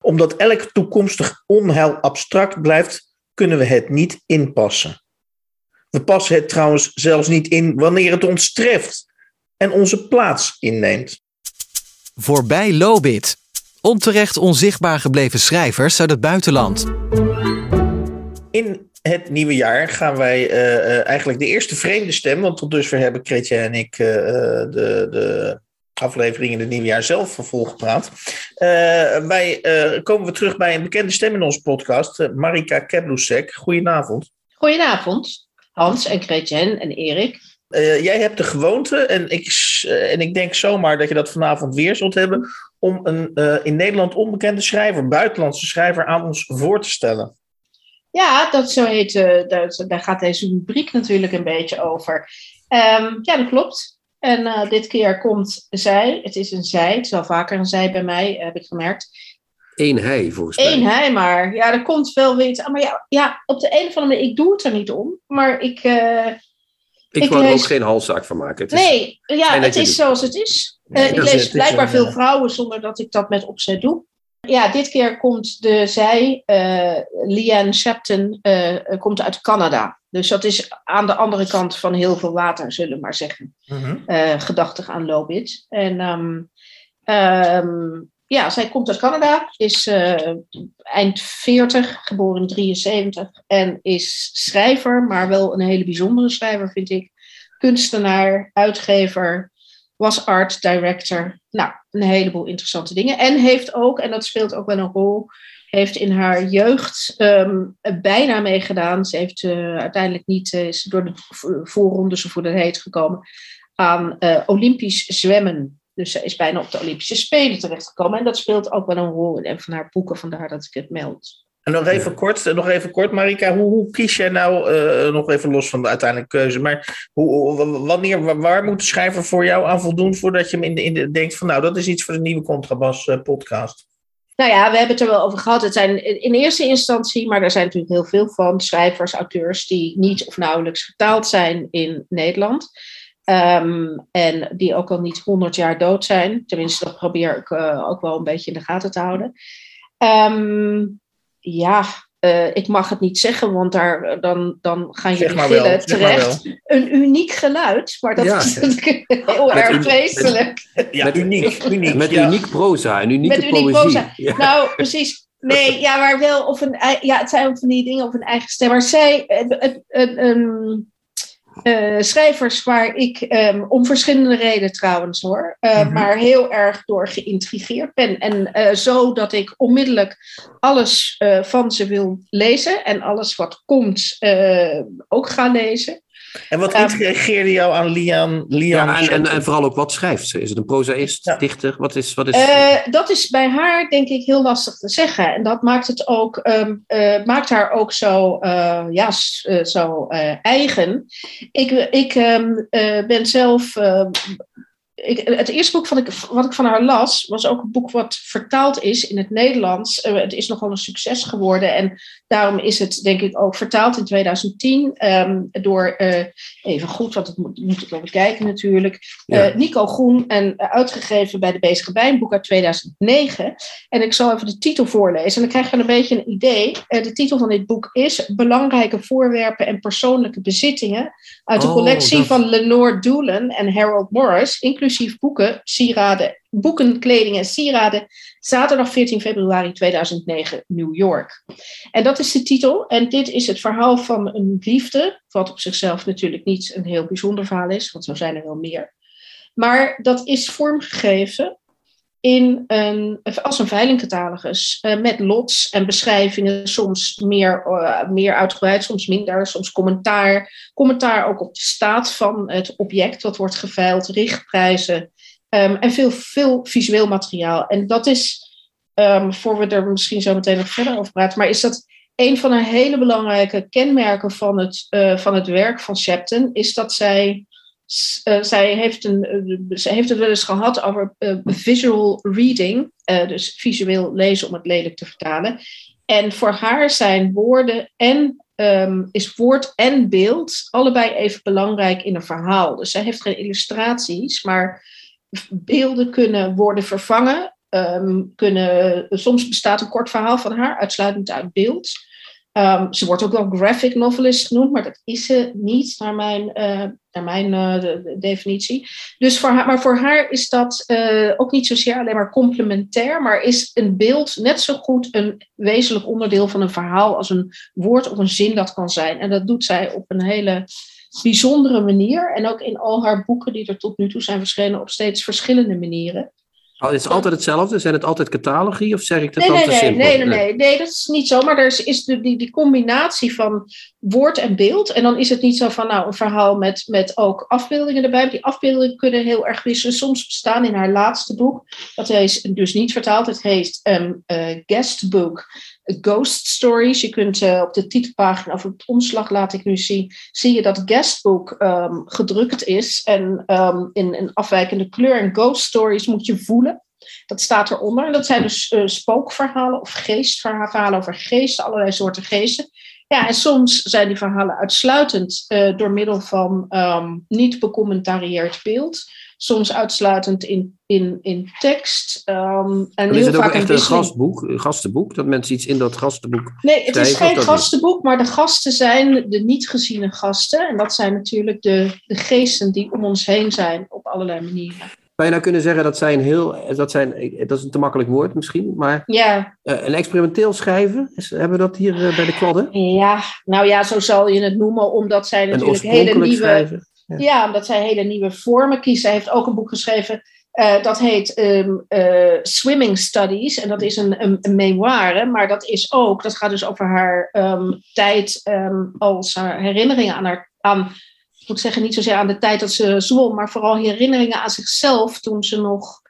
Omdat elk toekomstig onheil abstract blijft, kunnen we het niet inpassen. We passen het trouwens zelfs niet in wanneer het ons treft en onze plaats inneemt. Voorbij Lobit. Onterecht onzichtbaar gebleven schrijvers uit het buitenland. In het nieuwe jaar gaan wij uh, uh, eigenlijk de eerste vreemde stem, want tot dusver hebben Kretje en ik uh, de, de aflevering in het nieuwe jaar zelf volgepraat. wij komen we terug bij een bekende stem in onze podcast, Marika Keblusek. Goedenavond. Goedenavond, Hans en Kretje en Erik. Uh, jij hebt de gewoonte, en ik, uh, en ik denk zomaar dat je dat vanavond weer zult hebben, om een uh, in Nederland onbekende schrijver, buitenlandse schrijver, aan ons voor te stellen. Ja, dat zo heet, dat, daar gaat deze rubriek natuurlijk een beetje over. Um, ja, dat klopt. En dit keer komt zij, het is een zij, het is wel vaker een zij bij mij, heb ik gemerkt. Eén hij, volgens mij. Eén hij maar. Ja, er komt wel weer iets aan. Maar ja, ja, op de een of andere manier, ik doe het er niet om. Maar ik, ik, ik wil er ook geen halszaak van maken. Het is nee, ja, het is zoals het is. Nee, uh, ik lees blijkbaar veel vrouwen zonder dat ik dat met opzet doe. Ja, dit keer komt de zij, uh, Leanne Shepton, uh, komt uit Canada. Dus dat is aan de andere kant van heel veel water, zullen we maar zeggen. Mm -hmm. gedachtig aan Lobit. En um, um, ja, zij komt uit Canada, is eind 40, geboren in 73 en is schrijver, maar wel een hele bijzondere schrijver, vind ik. Kunstenaar, uitgever, was art director. Nou, een heleboel interessante dingen. En heeft ook, en dat speelt ook wel een rol, heeft in haar jeugd um, bijna meegedaan. Ze heeft uh, uiteindelijk niet, is door de voorronde, zo voor dat heet, gekomen aan uh, Olympisch zwemmen. Dus ze is bijna op de Olympische Spelen terechtgekomen. En dat speelt ook wel een rol in een van haar boeken, vandaar dat ik het meld. En nog even kort, nog even kort Marika, hoe, hoe kies jij nou, nog even los van de uiteindelijke keuze, maar hoe, wanneer, waar moet de schrijver voor jou aan voldoen voordat je hem in de, denkt van nou, dat is iets voor de nieuwe Contrabas podcast? Nou ja, we hebben het er wel over gehad. Het zijn in eerste instantie, maar er zijn natuurlijk heel veel van, schrijvers, auteurs die niet of nauwelijks vertaald zijn in Nederland. Um, en die ook al niet 100 jaar dood zijn. Tenminste, dat probeer ik uh, ook wel een beetje in de gaten te houden. Um, ja, uh, ik mag het niet zeggen, want daar, dan, dan gaan jullie gillen terecht. Een uniek geluid, maar dat ja. is natuurlijk heel erg vreselijk. Ja, met, uniek, uniek. Met ja. uniek proza en unieke met uniek poëzie. Proza. Nou, precies. Nee, ja, maar wel of een, ja, het zijn ook van die dingen op een eigen stem. Maar zij, het, het, um, uh, schrijvers waar ik um, om verschillende redenen trouwens hoor, uh, mm-hmm. maar heel erg door geïntrigeerd ben. En uh, zo dat ik onmiddellijk alles van ze wil lezen en alles wat komt ook ga lezen. En wat intrigeerde jou aan Lian? Lian ja, en, en, en, vooral ook wat schrijft ze? Is het een prozaïst, ja. dichter? Wat is, wat is... Uh, dat is bij haar denk ik heel lastig te zeggen. En dat maakt, het ook, um, uh, maakt haar ook zo, uh, ja, zo eigen. Ik, ik um, ben zelf ik, het eerste boek wat ik, wat ik van haar las, was ook een boek wat vertaald is in het Nederlands. Uh, het is nogal een succes geworden en daarom is het denk ik ook vertaald in 2010 um, ehm, door, uh, even goed, want dat moet, moet ik wel bekijken natuurlijk, ja. uh, Nico Groen en uitgegeven bij de Bezige Bij, een boek uit 2009. En ik zal even de titel voorlezen en dan krijg je een beetje een idee. de titel van dit boek is Belangrijke voorwerpen en persoonlijke bezittingen uit de oh, collectie dat... van Lenore Doolan en Harold Morris, inclusief inclusief boeken, sieraden, boeken, kleding en sieraden. Zaterdag 14 februari 2009, New York. En dat is de titel. En dit is het verhaal van een liefde. Wat op zichzelf natuurlijk niet een heel bijzonder verhaal is, want zo zijn er wel meer. Maar dat is vormgegeven in als een veilingcatalogus. Uh, met lots en beschrijvingen, soms meer, uh, meer uitgebreid, soms minder, soms commentaar. Commentaar ook op de staat van het object wat wordt geveild, richtprijzen um, en veel, veel visueel materiaal. En dat is, um, voor we er misschien zo meteen nog verder over praten, maar is dat een van de hele belangrijke kenmerken van het, uh, van het werk van Shepton, is dat zij uh, zij, heeft een, zij heeft het wel eens gehad over uh, visual reading, dus visueel lezen om het lelijk te vertalen. en voor haar zijn woorden en ehm, is woord en beeld allebei even belangrijk in een verhaal. Dus zij heeft geen illustraties, maar beelden kunnen worden vervangen. Ehm, kunnen, soms bestaat een kort verhaal van haar uitsluitend uit beeld. Ehm, ze wordt ook wel graphic novelist genoemd, maar dat is ze niet naar mijn, uh, naar mijn uh, definitie. Dus voor maar voor haar is dat uh, ook niet zozeer alleen maar complementair, maar is een beeld net zo goed een wezenlijk onderdeel van een verhaal als een woord of een zin dat kan zijn. En dat doet zij op een hele bijzondere manier. En ook in al haar boeken die er tot nu toe zijn verschenen op steeds verschillende manieren. Oh, het is altijd hetzelfde? Zijn het altijd catalogie of zeg ik dat nee, dan nee, te nee, simpel? nee, nee, nee, nee, dat is niet zo. Maar er is, is de, die, die combinatie van woord en beeld. En dan is het niet zo van nou, een verhaal met, met ook afbeeldingen erbij. Die afbeeldingen kunnen heel erg wisselen. Soms bestaan in haar laatste boek. Dat is dus niet vertaald. Het heet um, uh, Guestbook Ghost Stories. Je kunt uh, op de titelpagina of op het omslag laat ik nu zien. Zie je dat Guestbook um, gedrukt is. En um, in een afwijkende kleur. En Ghost Stories moet je voelen. Dat staat eronder. En dat zijn dus uh, spookverhalen of geestverhalen over geesten, allerlei soorten geesten. Ja, en soms zijn die verhalen uitsluitend uh, door middel van um, niet becommentarieerd beeld. Soms uitsluitend in, in, in tekst. Um, en is heel het ook vaak echt een gastboek, een gastenboek? Dat mensen iets in dat gastenboek Nee, het is geen gastenboek, maar de gasten zijn de niet geziene gasten. En dat zijn natuurlijk de, de geesten die om ons heen zijn op allerlei manieren. Zou je nou kunnen zeggen dat zijn heel, dat zijn, dat is een te makkelijk woord misschien, maar Ja, uh, een experimenteel schrijven, hebben we dat hier uh, bij de kwadden? ja, nou ja, zo zal je het noemen, omdat zij natuurlijk hele nieuwe... schrijven? Ja. omdat zij hele nieuwe vormen kiest. Zij heeft ook een boek geschreven uh, dat heet um, uh, Swimming Studies. En dat is een, een, memoire, maar dat is ook, dat gaat dus over haar um, tijd um, als haar herinneringen aan haar. Aan, ik moet zeggen, niet zozeer aan de tijd dat ze zwom, maar vooral herinneringen aan zichzelf toen ze nog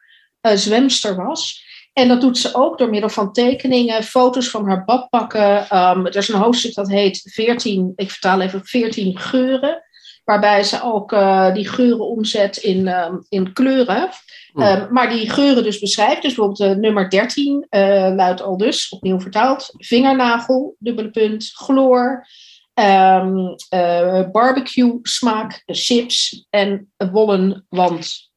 uh, zwemster was. En dat doet ze ook door middel van tekeningen, foto's van haar badpakken. Um, er is een hoofdstuk dat heet 14, ik vertaal even 14 geuren waarbij ze ook uh, die geuren omzet in, um, in kleuren. Hmm. Um, maar die geuren dus beschrijft. Dus bijvoorbeeld uh, nummer 13 uh, luidt al dus, opnieuw vertaald, vingernagel, dubbele punt, chloor, um, barbecue smaak, chips en wollen wand.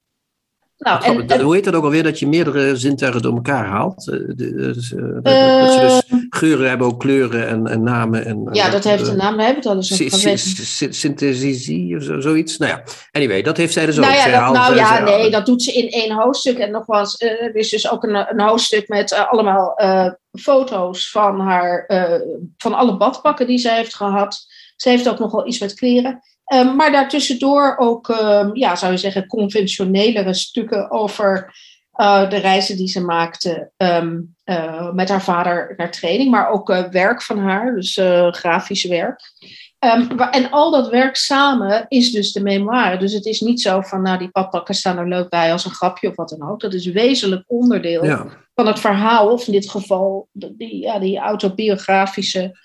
Nou, en, hoe heet dat ook alweer dat je meerdere zintuigen door elkaar haalt? Uh, dus, uh, dat ze dus geuren hebben ook kleuren en, en namen. En, ja, dat heeft een naam, daar hebben we het al eens over Synthesisie of zo, zoiets. Nou ja, anyway, dat heeft zij dus nou ook. Ja, zij dat, haalt, nou ja, nee, dat doet ze in één hoofdstuk. En nogmaals, er is dus ook een, een hoofdstuk met uh, allemaal foto's van haar, van alle badpakken die zij heeft gehad. Ze heeft ook nog wel iets met kleren. Um, maar daartussendoor ook, um, ja, zou je zeggen, conventionelere stukken over uh, de reizen die ze maakte um, uh, met haar vader naar training, maar ook uh, werk van haar, dus grafisch werk. en al dat werk samen is dus de memoire. Dus het is niet zo van, nou, die padpakken staan er leuk bij als een grapje of wat dan ook. Dat is wezenlijk onderdeel ja. van het verhaal, of in dit geval die, ja, die autobiografische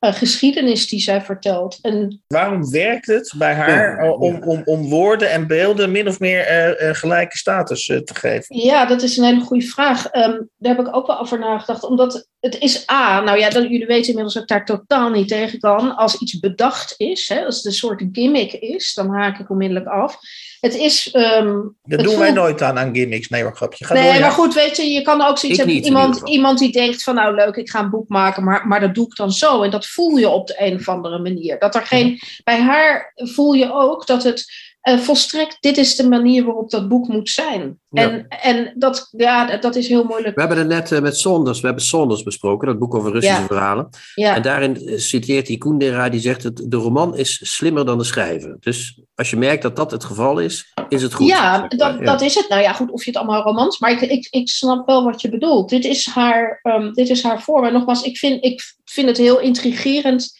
uh, geschiedenis die zij vertelt. En, Waarom werkt het bij haar ja, om, om, om woorden en beelden min of meer uh, uh, gelijke status te geven? Ja, dat is een hele goede vraag. Um, daar heb ik ook wel over nagedacht. Omdat het is A, nou ja, dat, jullie weten inmiddels dat ik daar totaal niet tegen kan. Als iets bedacht is, hè, als het een soort gimmick is, dan haak ik onmiddellijk af. Het is. Um, dat doen voelt... wij nooit aan, aan gimmicks. Nee, maar grapje. Ga nee, door, ja. maar goed, weet je, je kan ook zoiets hebben. Iemand, iemand die denkt van, nou leuk, ik ga een boek maken, maar, maar dat doe ik dan zo. En dat voel je op de een of andere manier. Dat er geen. Bij haar voel je ook dat het. Uh, volstrekt, dit is de manier waarop dat boek moet zijn. Ja. En, en dat, ja, dat is heel moeilijk. We hebben het net uh, met Saunders, we hebben Saunders besproken, dat boek over Russische Ja. verhalen. Ja. En daarin citeert hij Kundera, die zegt dat de roman is slimmer dan de schrijver. Dus als je merkt dat dat het geval is, is het goed. Ja, maar. dat, dat is het. Nou ja, goed, of je het allemaal romans, maar ik, ik, ik snap wel wat je bedoelt. Dit is haar, um, dit is haar vorm. En nogmaals, ik vind, ik vind het heel intrigerend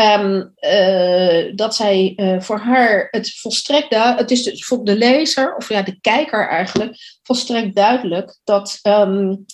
um, uh, dat zij uh, voor haar het volstrekt duidelijk, het is dus voor de lezer, of ja, de kijker eigenlijk, volstrekt duidelijk dat, um,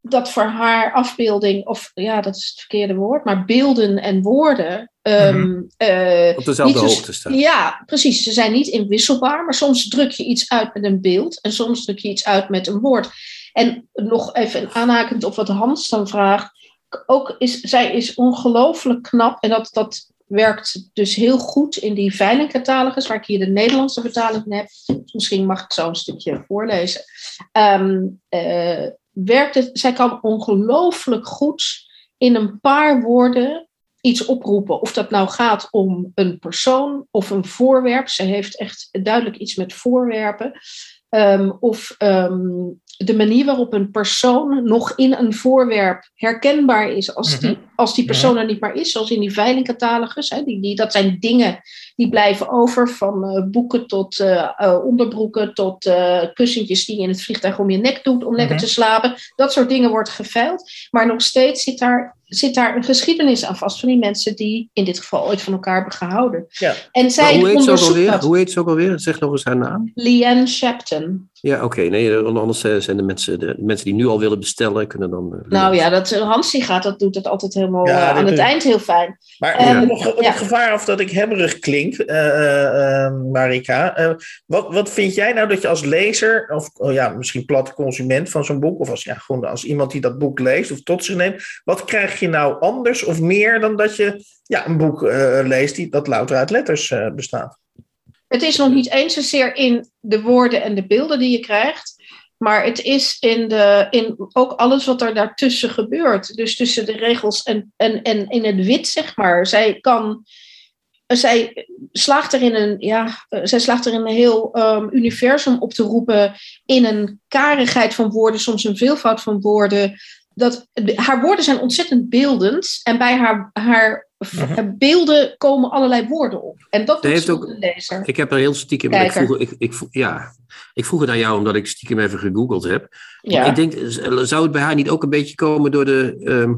dat voor haar afbeelding, of ja, dat is het verkeerde woord, maar beelden en woorden. Um, uh, Op dezelfde niet hoogte staan. Ja, precies. Ze zijn niet inwisselbaar, maar soms druk je iets uit met een beeld en soms druk je iets uit met een woord. En nog even aanhakend op wat Hans dan vraagt. Ook is, zij is ongelooflijk knap. En dat, dat werkt dus heel goed in die veilingcatalogus, waar ik hier de Nederlandse vertaling van heb. Misschien mag ik zo een stukje voorlezen. Ehm, eh, werkt het, zij kan ongelooflijk goed in een paar woorden iets oproepen. Of dat nou gaat om een persoon of een voorwerp. Ze heeft echt duidelijk iets met voorwerpen. Ehm, of ehm, de manier waarop een persoon nog in een voorwerp herkenbaar is als die, Mhm. als die persoon er niet meer is, zoals in die veilingcatalogus. Hè, die, die, dat zijn dingen die blijven over, van eh, boeken tot eh, eh, onderbroeken tot eh, kussentjes die je in het vliegtuig om je nek doet om lekker Mhm. te slapen. Dat soort dingen wordt geveild. Maar nog steeds zit daar, zit daar een geschiedenis aan vast van die mensen die in dit geval ooit van elkaar hebben gehouden. Ja. En Maar zij hoe heet ze ook alweer? dat. Hoe heet ze ook alweer? Zeg nog eens haar naam. Leanne Shapton. Ja, oké. Nee, anders zijn de mensen, de mensen die nu al willen bestellen, kunnen dan... Nou ja, dat, Hans die gaat, dat doet het altijd helemaal Ja, aan het eind heel fijn. Maar om nog ja. het gevaar af dat ik hebberig klink, eh, eh, eh, Marika. eh, wat, wat vind jij nou dat je als lezer, of oh ja, misschien platte consument van zo'n boek, of als, ja, gewoon als iemand die dat boek leest of tot zich neemt, wat krijg je nou anders of meer dan dat je ja, een boek leest die, dat louter uit letters bestaat? Het is nog niet eens zozeer in de woorden en de beelden die je krijgt. Maar het is in, de, in ook alles wat er daartussen gebeurt. Dus tussen de regels en, en, en in het wit, zeg maar. Zij kan. Zij slaagt er in een, ja, eh, zij slaagt er in een heel ehm, universum op te roepen. In een karigheid van woorden, soms een veelvoud van woorden. Dat, haar woorden zijn ontzettend beeldend. En bij haar, haar Mhm. beelden komen allerlei woorden op. En dat Ze doet heeft ze ook- de lezer. Ik heb er heel stiekem... Ik vroeg, ik, ik, ja, ik vroeg het aan jou omdat ik stiekem even gegoogeld heb. Ja. Ik denk, zou het bij haar niet ook een beetje komen door de... ehm,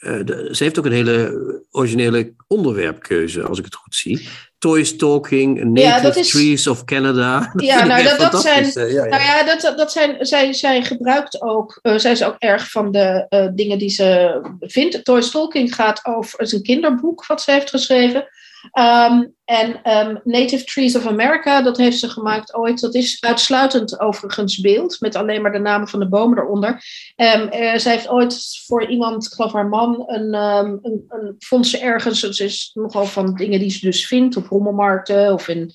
eh, de- ze heeft ook een hele originele onderwerpkeuze, als ik het goed zie. Toys Talking, Native is- Trees of Canada. Dat Ja, vind ik nou, dat- zijn- Eh, ja, ja. Nou ja, dat, dat zijn, zij, zij gebruikt ook, eh, zij is ook erg van de eh, dingen die ze vindt. Toy Stalking gaat over, is een kinderboek wat ze heeft geschreven. Ehm, en ehm, Native Trees of America, dat heeft ze gemaakt ooit. Dat is uitsluitend overigens beeld, met alleen maar de namen van de bomen eronder. Eh, zij heeft ooit voor iemand, ik geloof haar man, een, een, een vond ze ergens, het is nogal van dingen die ze dus vindt op rommelmarkten of in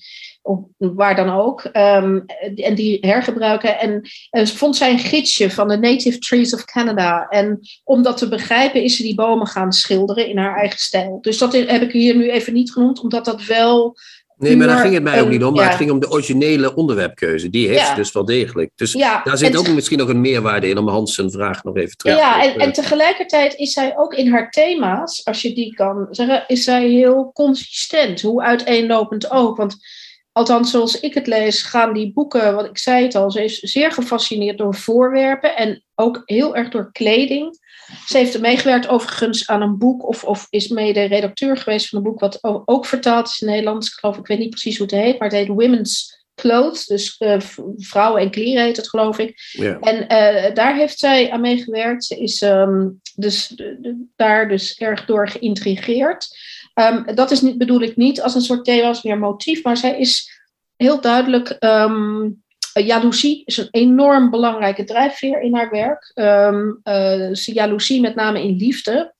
waar dan ook. ehm, en die hergebruiken. En vond zij een gidsje van de Native Trees of Canada. En om dat te begrijpen is ze die bomen gaan schilderen in haar eigen stijl. Dus dat heb ik hier nu even niet genoemd, omdat dat wel... Nee, maar daar ging het mij ook niet om. Maar ja. het ging om de originele onderwerpkeuze. Die heeft Ja. ze dus wel degelijk. Dus Ja, daar zit ook misschien nog een meerwaarde in om Hans zijn vraag nog even terug Ja, te en, en tegelijkertijd is zij ook in haar thema's, als je die kan zeggen, is zij heel consistent. Hoe uiteenlopend ook. Want althans, zoals ik het lees, gaan die boeken, wat ik zei het al, ze is zeer gefascineerd door voorwerpen en ook heel erg door kleding. Ze heeft meegewerkt overigens aan een boek, of, of is mede redacteur geweest van een boek, wat ook vertaald is in het Nederlands. Ik geloof, ik weet niet precies hoe het heet, maar het heet Women's Clothes. Dus eh, vrouwen en kleren heet het, geloof ik. En eh, daar heeft zij aan meegewerkt. Ze is ehm, dus, de- de- daar dus erg door geïntrigeerd. Ehm, dat is niet, bedoel ik niet als een soort thema, als meer motief, maar zij is heel duidelijk. ehm jaloezie is een enorm belangrijke drijfveer in haar werk. Eh, ze- jaloezie met name in liefde.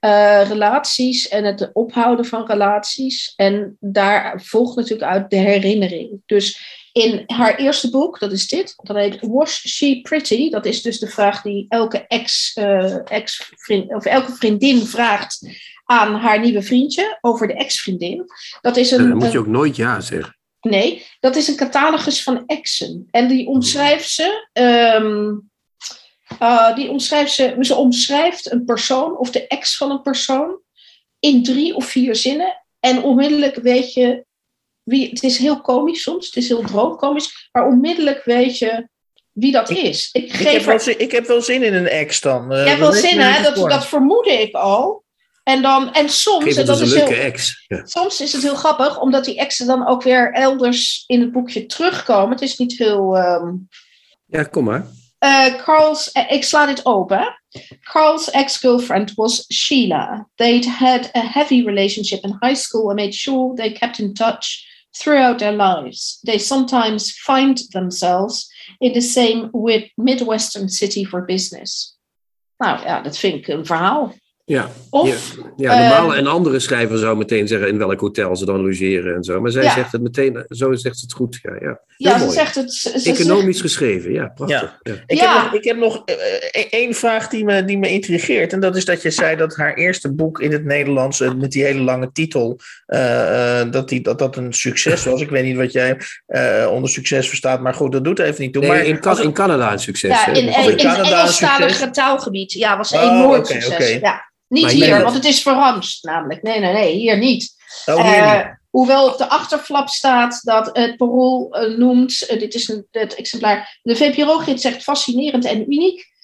eh, relaties en het ophouden van relaties. En daar volgt natuurlijk uit de herinnering. Dus in haar eerste boek, dat is dit, dat heet Was She Pretty? Dat is dus de vraag die elke ex, eh, ex of elke vriendin vraagt aan haar nieuwe vriendje over de ex-vriendin. Dat is Dan een, moet je een- ook nooit ja zeggen. Nee, dat is een catalogus van exen. En die omschrijft ze. ehm, eh, die omschrijft ze, ze omschrijft een persoon of de ex van een persoon in drie of vier zinnen. En onmiddellijk weet je wie. Het is heel komisch soms, het is heel droomkomisch, maar onmiddellijk weet je wie dat is. Ik Ik geef heb, wel er, zin, ik heb wel zin in een ex dan. Eh, je hebt dat wel ik zin, hè? Dat, dat vermoedde ik al. En, dan, en soms, en dat is een heel, ex. Ja. Soms is het heel grappig, omdat die exen dan ook weer elders in het boekje terugkomen. Het is niet heel. ehm, ja, kom maar. eh, Carl's, eh, ik sla dit open. Carl's ex-girlfriend was Sheila. They'd had a heavy relationship in high school and made sure they kept in touch throughout their lives. They sometimes find themselves in the same Midwestern city for business. Nou ja, dat vind ik een verhaal. Ja, Of, ja, ja normaal eh, een andere schrijver zou meteen zeggen in welk hotel ze dan logeren en zo. Maar zij Ja. zegt het meteen, zo zegt ze het goed. Ja, ja. ja, ze mooi. zegt het. ze- ze zegt- Economisch geschreven, ja, prachtig. Ja. Ik Ja. heb nog, ik heb nog eh, eh, één vraag die me, die me intrigeert. En dat is dat je zei dat haar eerste boek in het Nederlands, eh, met die hele lange titel, eh, eh, dat, die, dat dat een succes was. Ik weet niet wat jij eh, onder succes verstaat, maar goed, dat doet even niet toe. Nee, maar in, Can- als het- in Canada een succes. Ja, in, in, in het Canada een Engelstalige taalgebied. Ja, was een Oh, enorm oké, succes. oké. Ja. Niet Maar hier, want het is verramst namelijk. Nee, nee, nee, hier niet. oh, Eh, niet. hoewel op de achterflap staat dat het parool eh, noemt, eh, dit is een, het exemplaar, de VPRO-gids zegt fascinerend en uniek.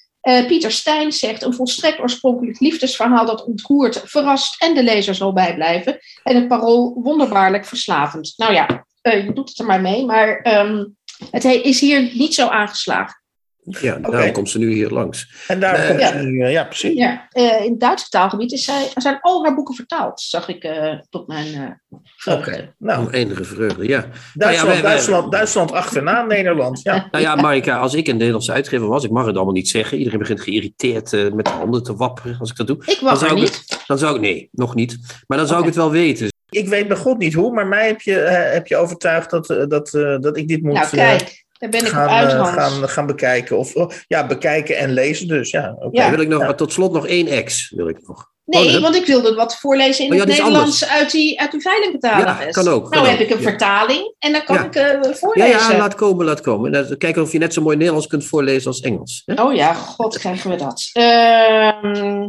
Pieter Stijn zegt een volstrekt oorspronkelijk liefdesverhaal dat ontroert, verrast en de lezer zal bijblijven. En het parool wonderbaarlijk verslavend. Nou ja, je doet het er maar mee, maar ehm, het he- is hier niet zo aangeslagen. Ja, daarom komt ze nu hier langs. En daar eh, komt ja. ze nu, eh, ja, precies. Ja, eh, in het Duitse taalgebied is zij, zijn al haar boeken vertaald, zag ik eh, tot mijn eh vreugde. Oké, nou, Enige vreugde, ja. Duitsland, Nou ja, wij- wij- Duitsland, Duitsland achterna Nederland. Ja. Nou ja, Marika, als ik een Nederlandse uitgever was, ik mag het allemaal niet zeggen. Iedereen begint geïrriteerd met de handen te wapperen als ik dat doe. Ik Dan was er zou ik, niet. het, dan zou ik, nee, nog niet. Maar dan zou ik het wel weten. Ik weet bij God niet hoe, maar mij heb je, heb je overtuigd dat, dat, eh, dat ik dit moet Nou kijk, daar ben ik gaan, op uit, eh, Hans. gaan, gaan bekijken. Of oh, ja, bekijken en lezen dus. Ja, oké. Ja. Dan wil ik nog, Ja. tot slot nog één ex. Wil ik nog. Nee, Oh, want ik wilde wat voorlezen in Oh ja, het Nederlands uit die, uit die veilingbetaler. Ja, kan ook, kan Nou heb ook, ik een ja. vertaling en dan kan Ja. ik eh, voorlezen. ja, laat komen, laat komen. Kijken of je net zo mooi Nederlands kunt voorlezen als Engels. hè? Oh ja, god krijgen we dat. Ehm,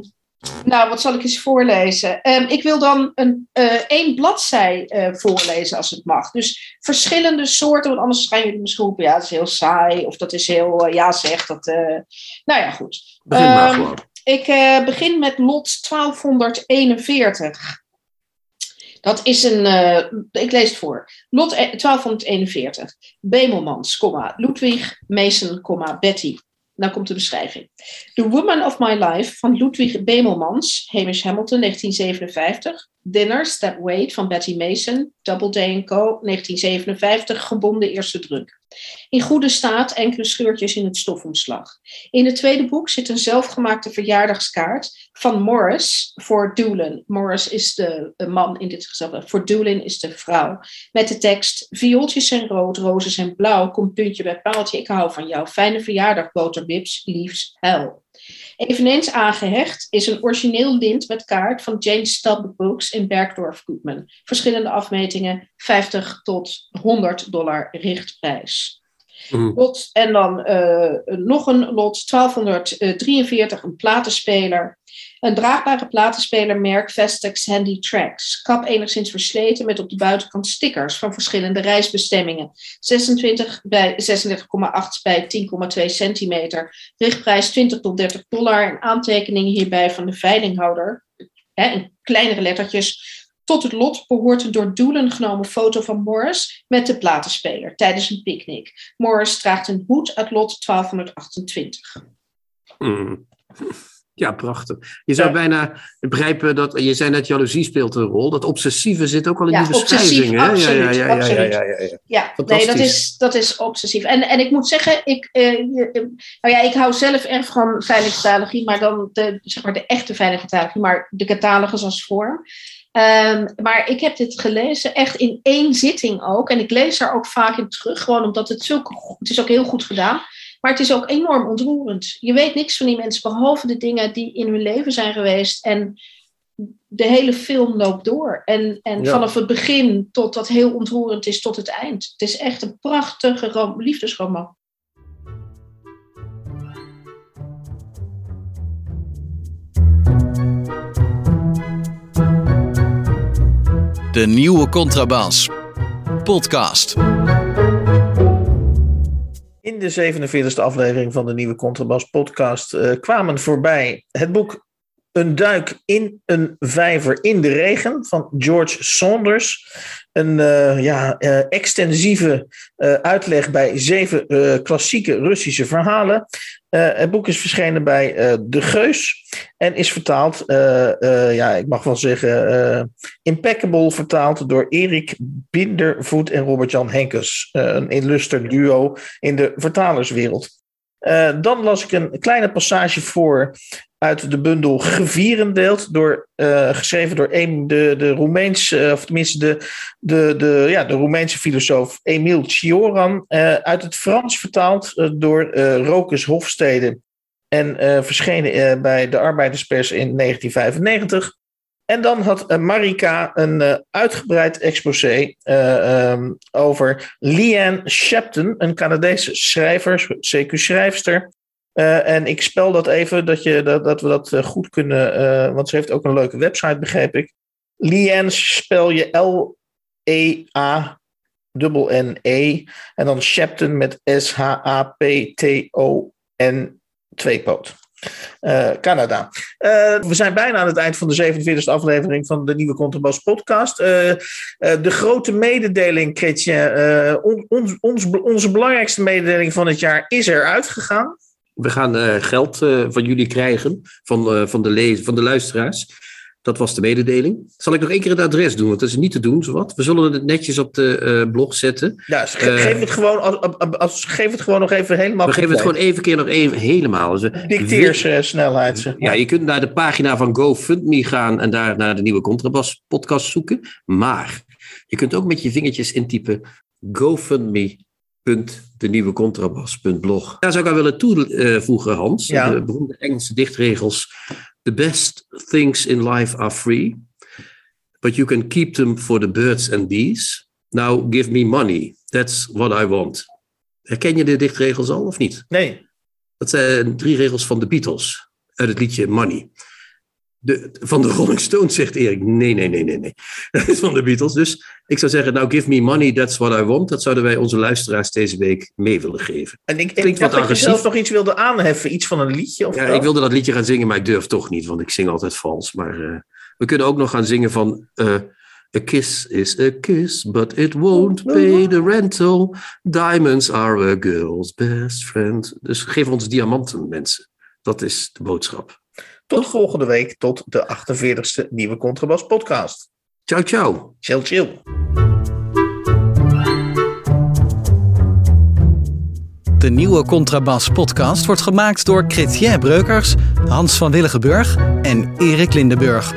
nou, wat zal ik eens voorlezen? Ehm, ik wil dan een, eh, één bladzij eh, voorlezen als het mag. Dus verschillende soorten, want anders gaan jullie misschien roepen, ja, dat is heel saai. Of dat is heel, eh, ja zeg, dat... nou ja, goed. Begin maar gewoon. Ik begin met lot 1241. Dat is een, ik lees het voor. Lot e- 1241. Bemelmans, Ludwig Mason, Betty. Nou komt de beschrijving. The Woman of My Life van Ludwig Bemelmans, Hamish Hamilton, 1957. Dinner, Step Wait van Betty Mason, Doubleday Co., 1957, gebonden eerste druk. In goede staat, enkele scheurtjes in het stofomslag. In het tweede boek zit een zelfgemaakte verjaardagskaart van Morris voor Doolin. Morris is de man in dit geval, voor Doolin is de vrouw. Met de tekst: Viooltjes zijn rood, rozen zijn blauw, komt puntje bij paaltje, ik hou van jou. Fijne verjaardag, boterbips, liefs, hel. Eveneens aangehecht is een origineel lint met kaart van Jane Stubb Books in Bergdorf Goodman. Verschillende afmetingen, 50 tot 100 dollar richtprijs. Mhm. Lot, en dan eh, nog een lot, 1243, een platenspeler. Een draagbare platenspelermerk Vestex Handy Tracks. Kap enigszins versleten met op de buitenkant stickers van verschillende reisbestemmingen. 26 bij 36,8 bij 10,2 centimeter. Richtprijs 20 tot 30 dollar. En aantekeningen hierbij van de veilinghouder. Hè, in kleinere lettertjes. Tot het lot behoort een door Doelen genomen foto van Morris met de platenspeler tijdens een picknick. Morris draagt een hoed uit lot 1228. Mm. Ja, prachtig. Je zou Ja. bijna begrijpen dat, je zei net, jaloezie speelt een rol. Dat obsessieve zit ook al in Ja, die beschrijving. hè? absoluut, ja, ja, ja, ja, absoluut. ja, ja, ja. Ja, nee, dat is, dat is obsessief. En, en ik moet zeggen, ik, eh, eh, nou ja, ik hou zelf erg van veilige catalogie, maar dan de, zeg maar de echte veilige catalogie, maar de catalogus als vorm. Ehm, maar ik heb dit gelezen echt in één zitting ook. En ik lees er ook vaak in terug, gewoon omdat het zulke, het is ook heel goed gedaan. Maar het is ook enorm ontroerend. Je weet niks van die mensen, behalve de dingen die in hun leven zijn geweest. En de hele film loopt door. En, en Ja. vanaf het begin tot dat heel ontroerend is tot het eind. Het is echt een prachtige rom- liefdesroman. De nieuwe Contrabas. Podcast. In de 47e aflevering van de nieuwe Contrabas podcast eh, kwamen voorbij het boek Een duik in een vijver in de regen van George Saunders. Een eh, ja, eh, extensieve uitleg bij zeven klassieke Russische verhalen. Eh, het boek is verschenen bij eh, De Geus en is vertaald, eh, ja, ik mag wel zeggen, impeccable vertaald door Erik Bindervoet en Robert-Jan Henkes. Een illuster duo in de vertalerswereld. dan las ik een kleine passage voor uit de bundel Gevierendeeld, door, geschreven door de, de Roemeense, of tenminste de, de, de, ja, de Roemeense filosoof Emil Cioran, uit het Frans vertaald door Rokus Hofstede en verschenen bij de Arbeiderspers in 1995. En dan had Marika een uitgebreid exposé um, over Leanne Shepton, een Canadese schrijver, CQ-schrijfster. En ik spel dat even, dat, je, dat, dat we dat goed kunnen, want ze heeft ook een leuke website, begreep ik. Leanne spel je L-E-A N-E en dan Shepton met S-H-A-P-T-O-N tweepoot. Uh, Canada. We zijn bijna aan het eind van de 47e aflevering van de nieuwe Contrabas podcast. De grote mededeling, on, ons, onze belangrijkste mededeling van het jaar is er uitgegaan. We gaan geld van jullie krijgen, van, van, de van de luisteraars. Dat was de mededeling. Zal ik nog één keer het adres doen, want dat is niet te doen, zowat. We zullen het netjes op de blog zetten. Ja, ge geef, het gewoon, als, als, geef het gewoon nog even helemaal. We geven het gewoon even keer nog even helemaal. Dus, Dicteersnelheid. Zeg maar. Ja, je kunt naar de pagina van GoFundMe gaan en daar naar de nieuwe Contrabas podcast zoeken. Maar je kunt ook met je vingertjes intypen GoFundMe de nieuwe contrabas.blog. Daar zou ik aan willen toevoegen, Hans. Ja. De beroemde Engelse dichtregels. The best things in life are free, but you can keep them for the birds and bees. Now give me money. That's what I want. Herken je de dichtregels al of niet? Nee. Dat zijn drie regels van de Beatles uit het liedje Money de, van de Rolling Stones, zegt Erik. Nee, nee, nee, nee, nee. Dat is van de Beatles. Dus ik zou zeggen, nou, give me money, that's what I want. Dat zouden wij onze luisteraars deze week mee willen geven. En ik, ik dacht dat je zelf nog iets wilde aanheffen, iets van een liedje of Ja, ik wilde dat liedje gaan zingen, maar ik durf toch niet, want ik zing altijd vals. Maar uh, we kunnen ook nog gaan zingen van... Uh, A kiss is a kiss, but it won't pay the rental. Diamonds are a girl's best friend. Dus geef ons diamanten, mensen. Dat is de boodschap. Tot volgende week, tot de 48e nieuwe Contrabas podcast. Ciao, ciao. Chill, chill. De nieuwe Contrabas podcast wordt gemaakt door Chrétien Breukers, Hans van Willigenburg en Erik Lindenburg.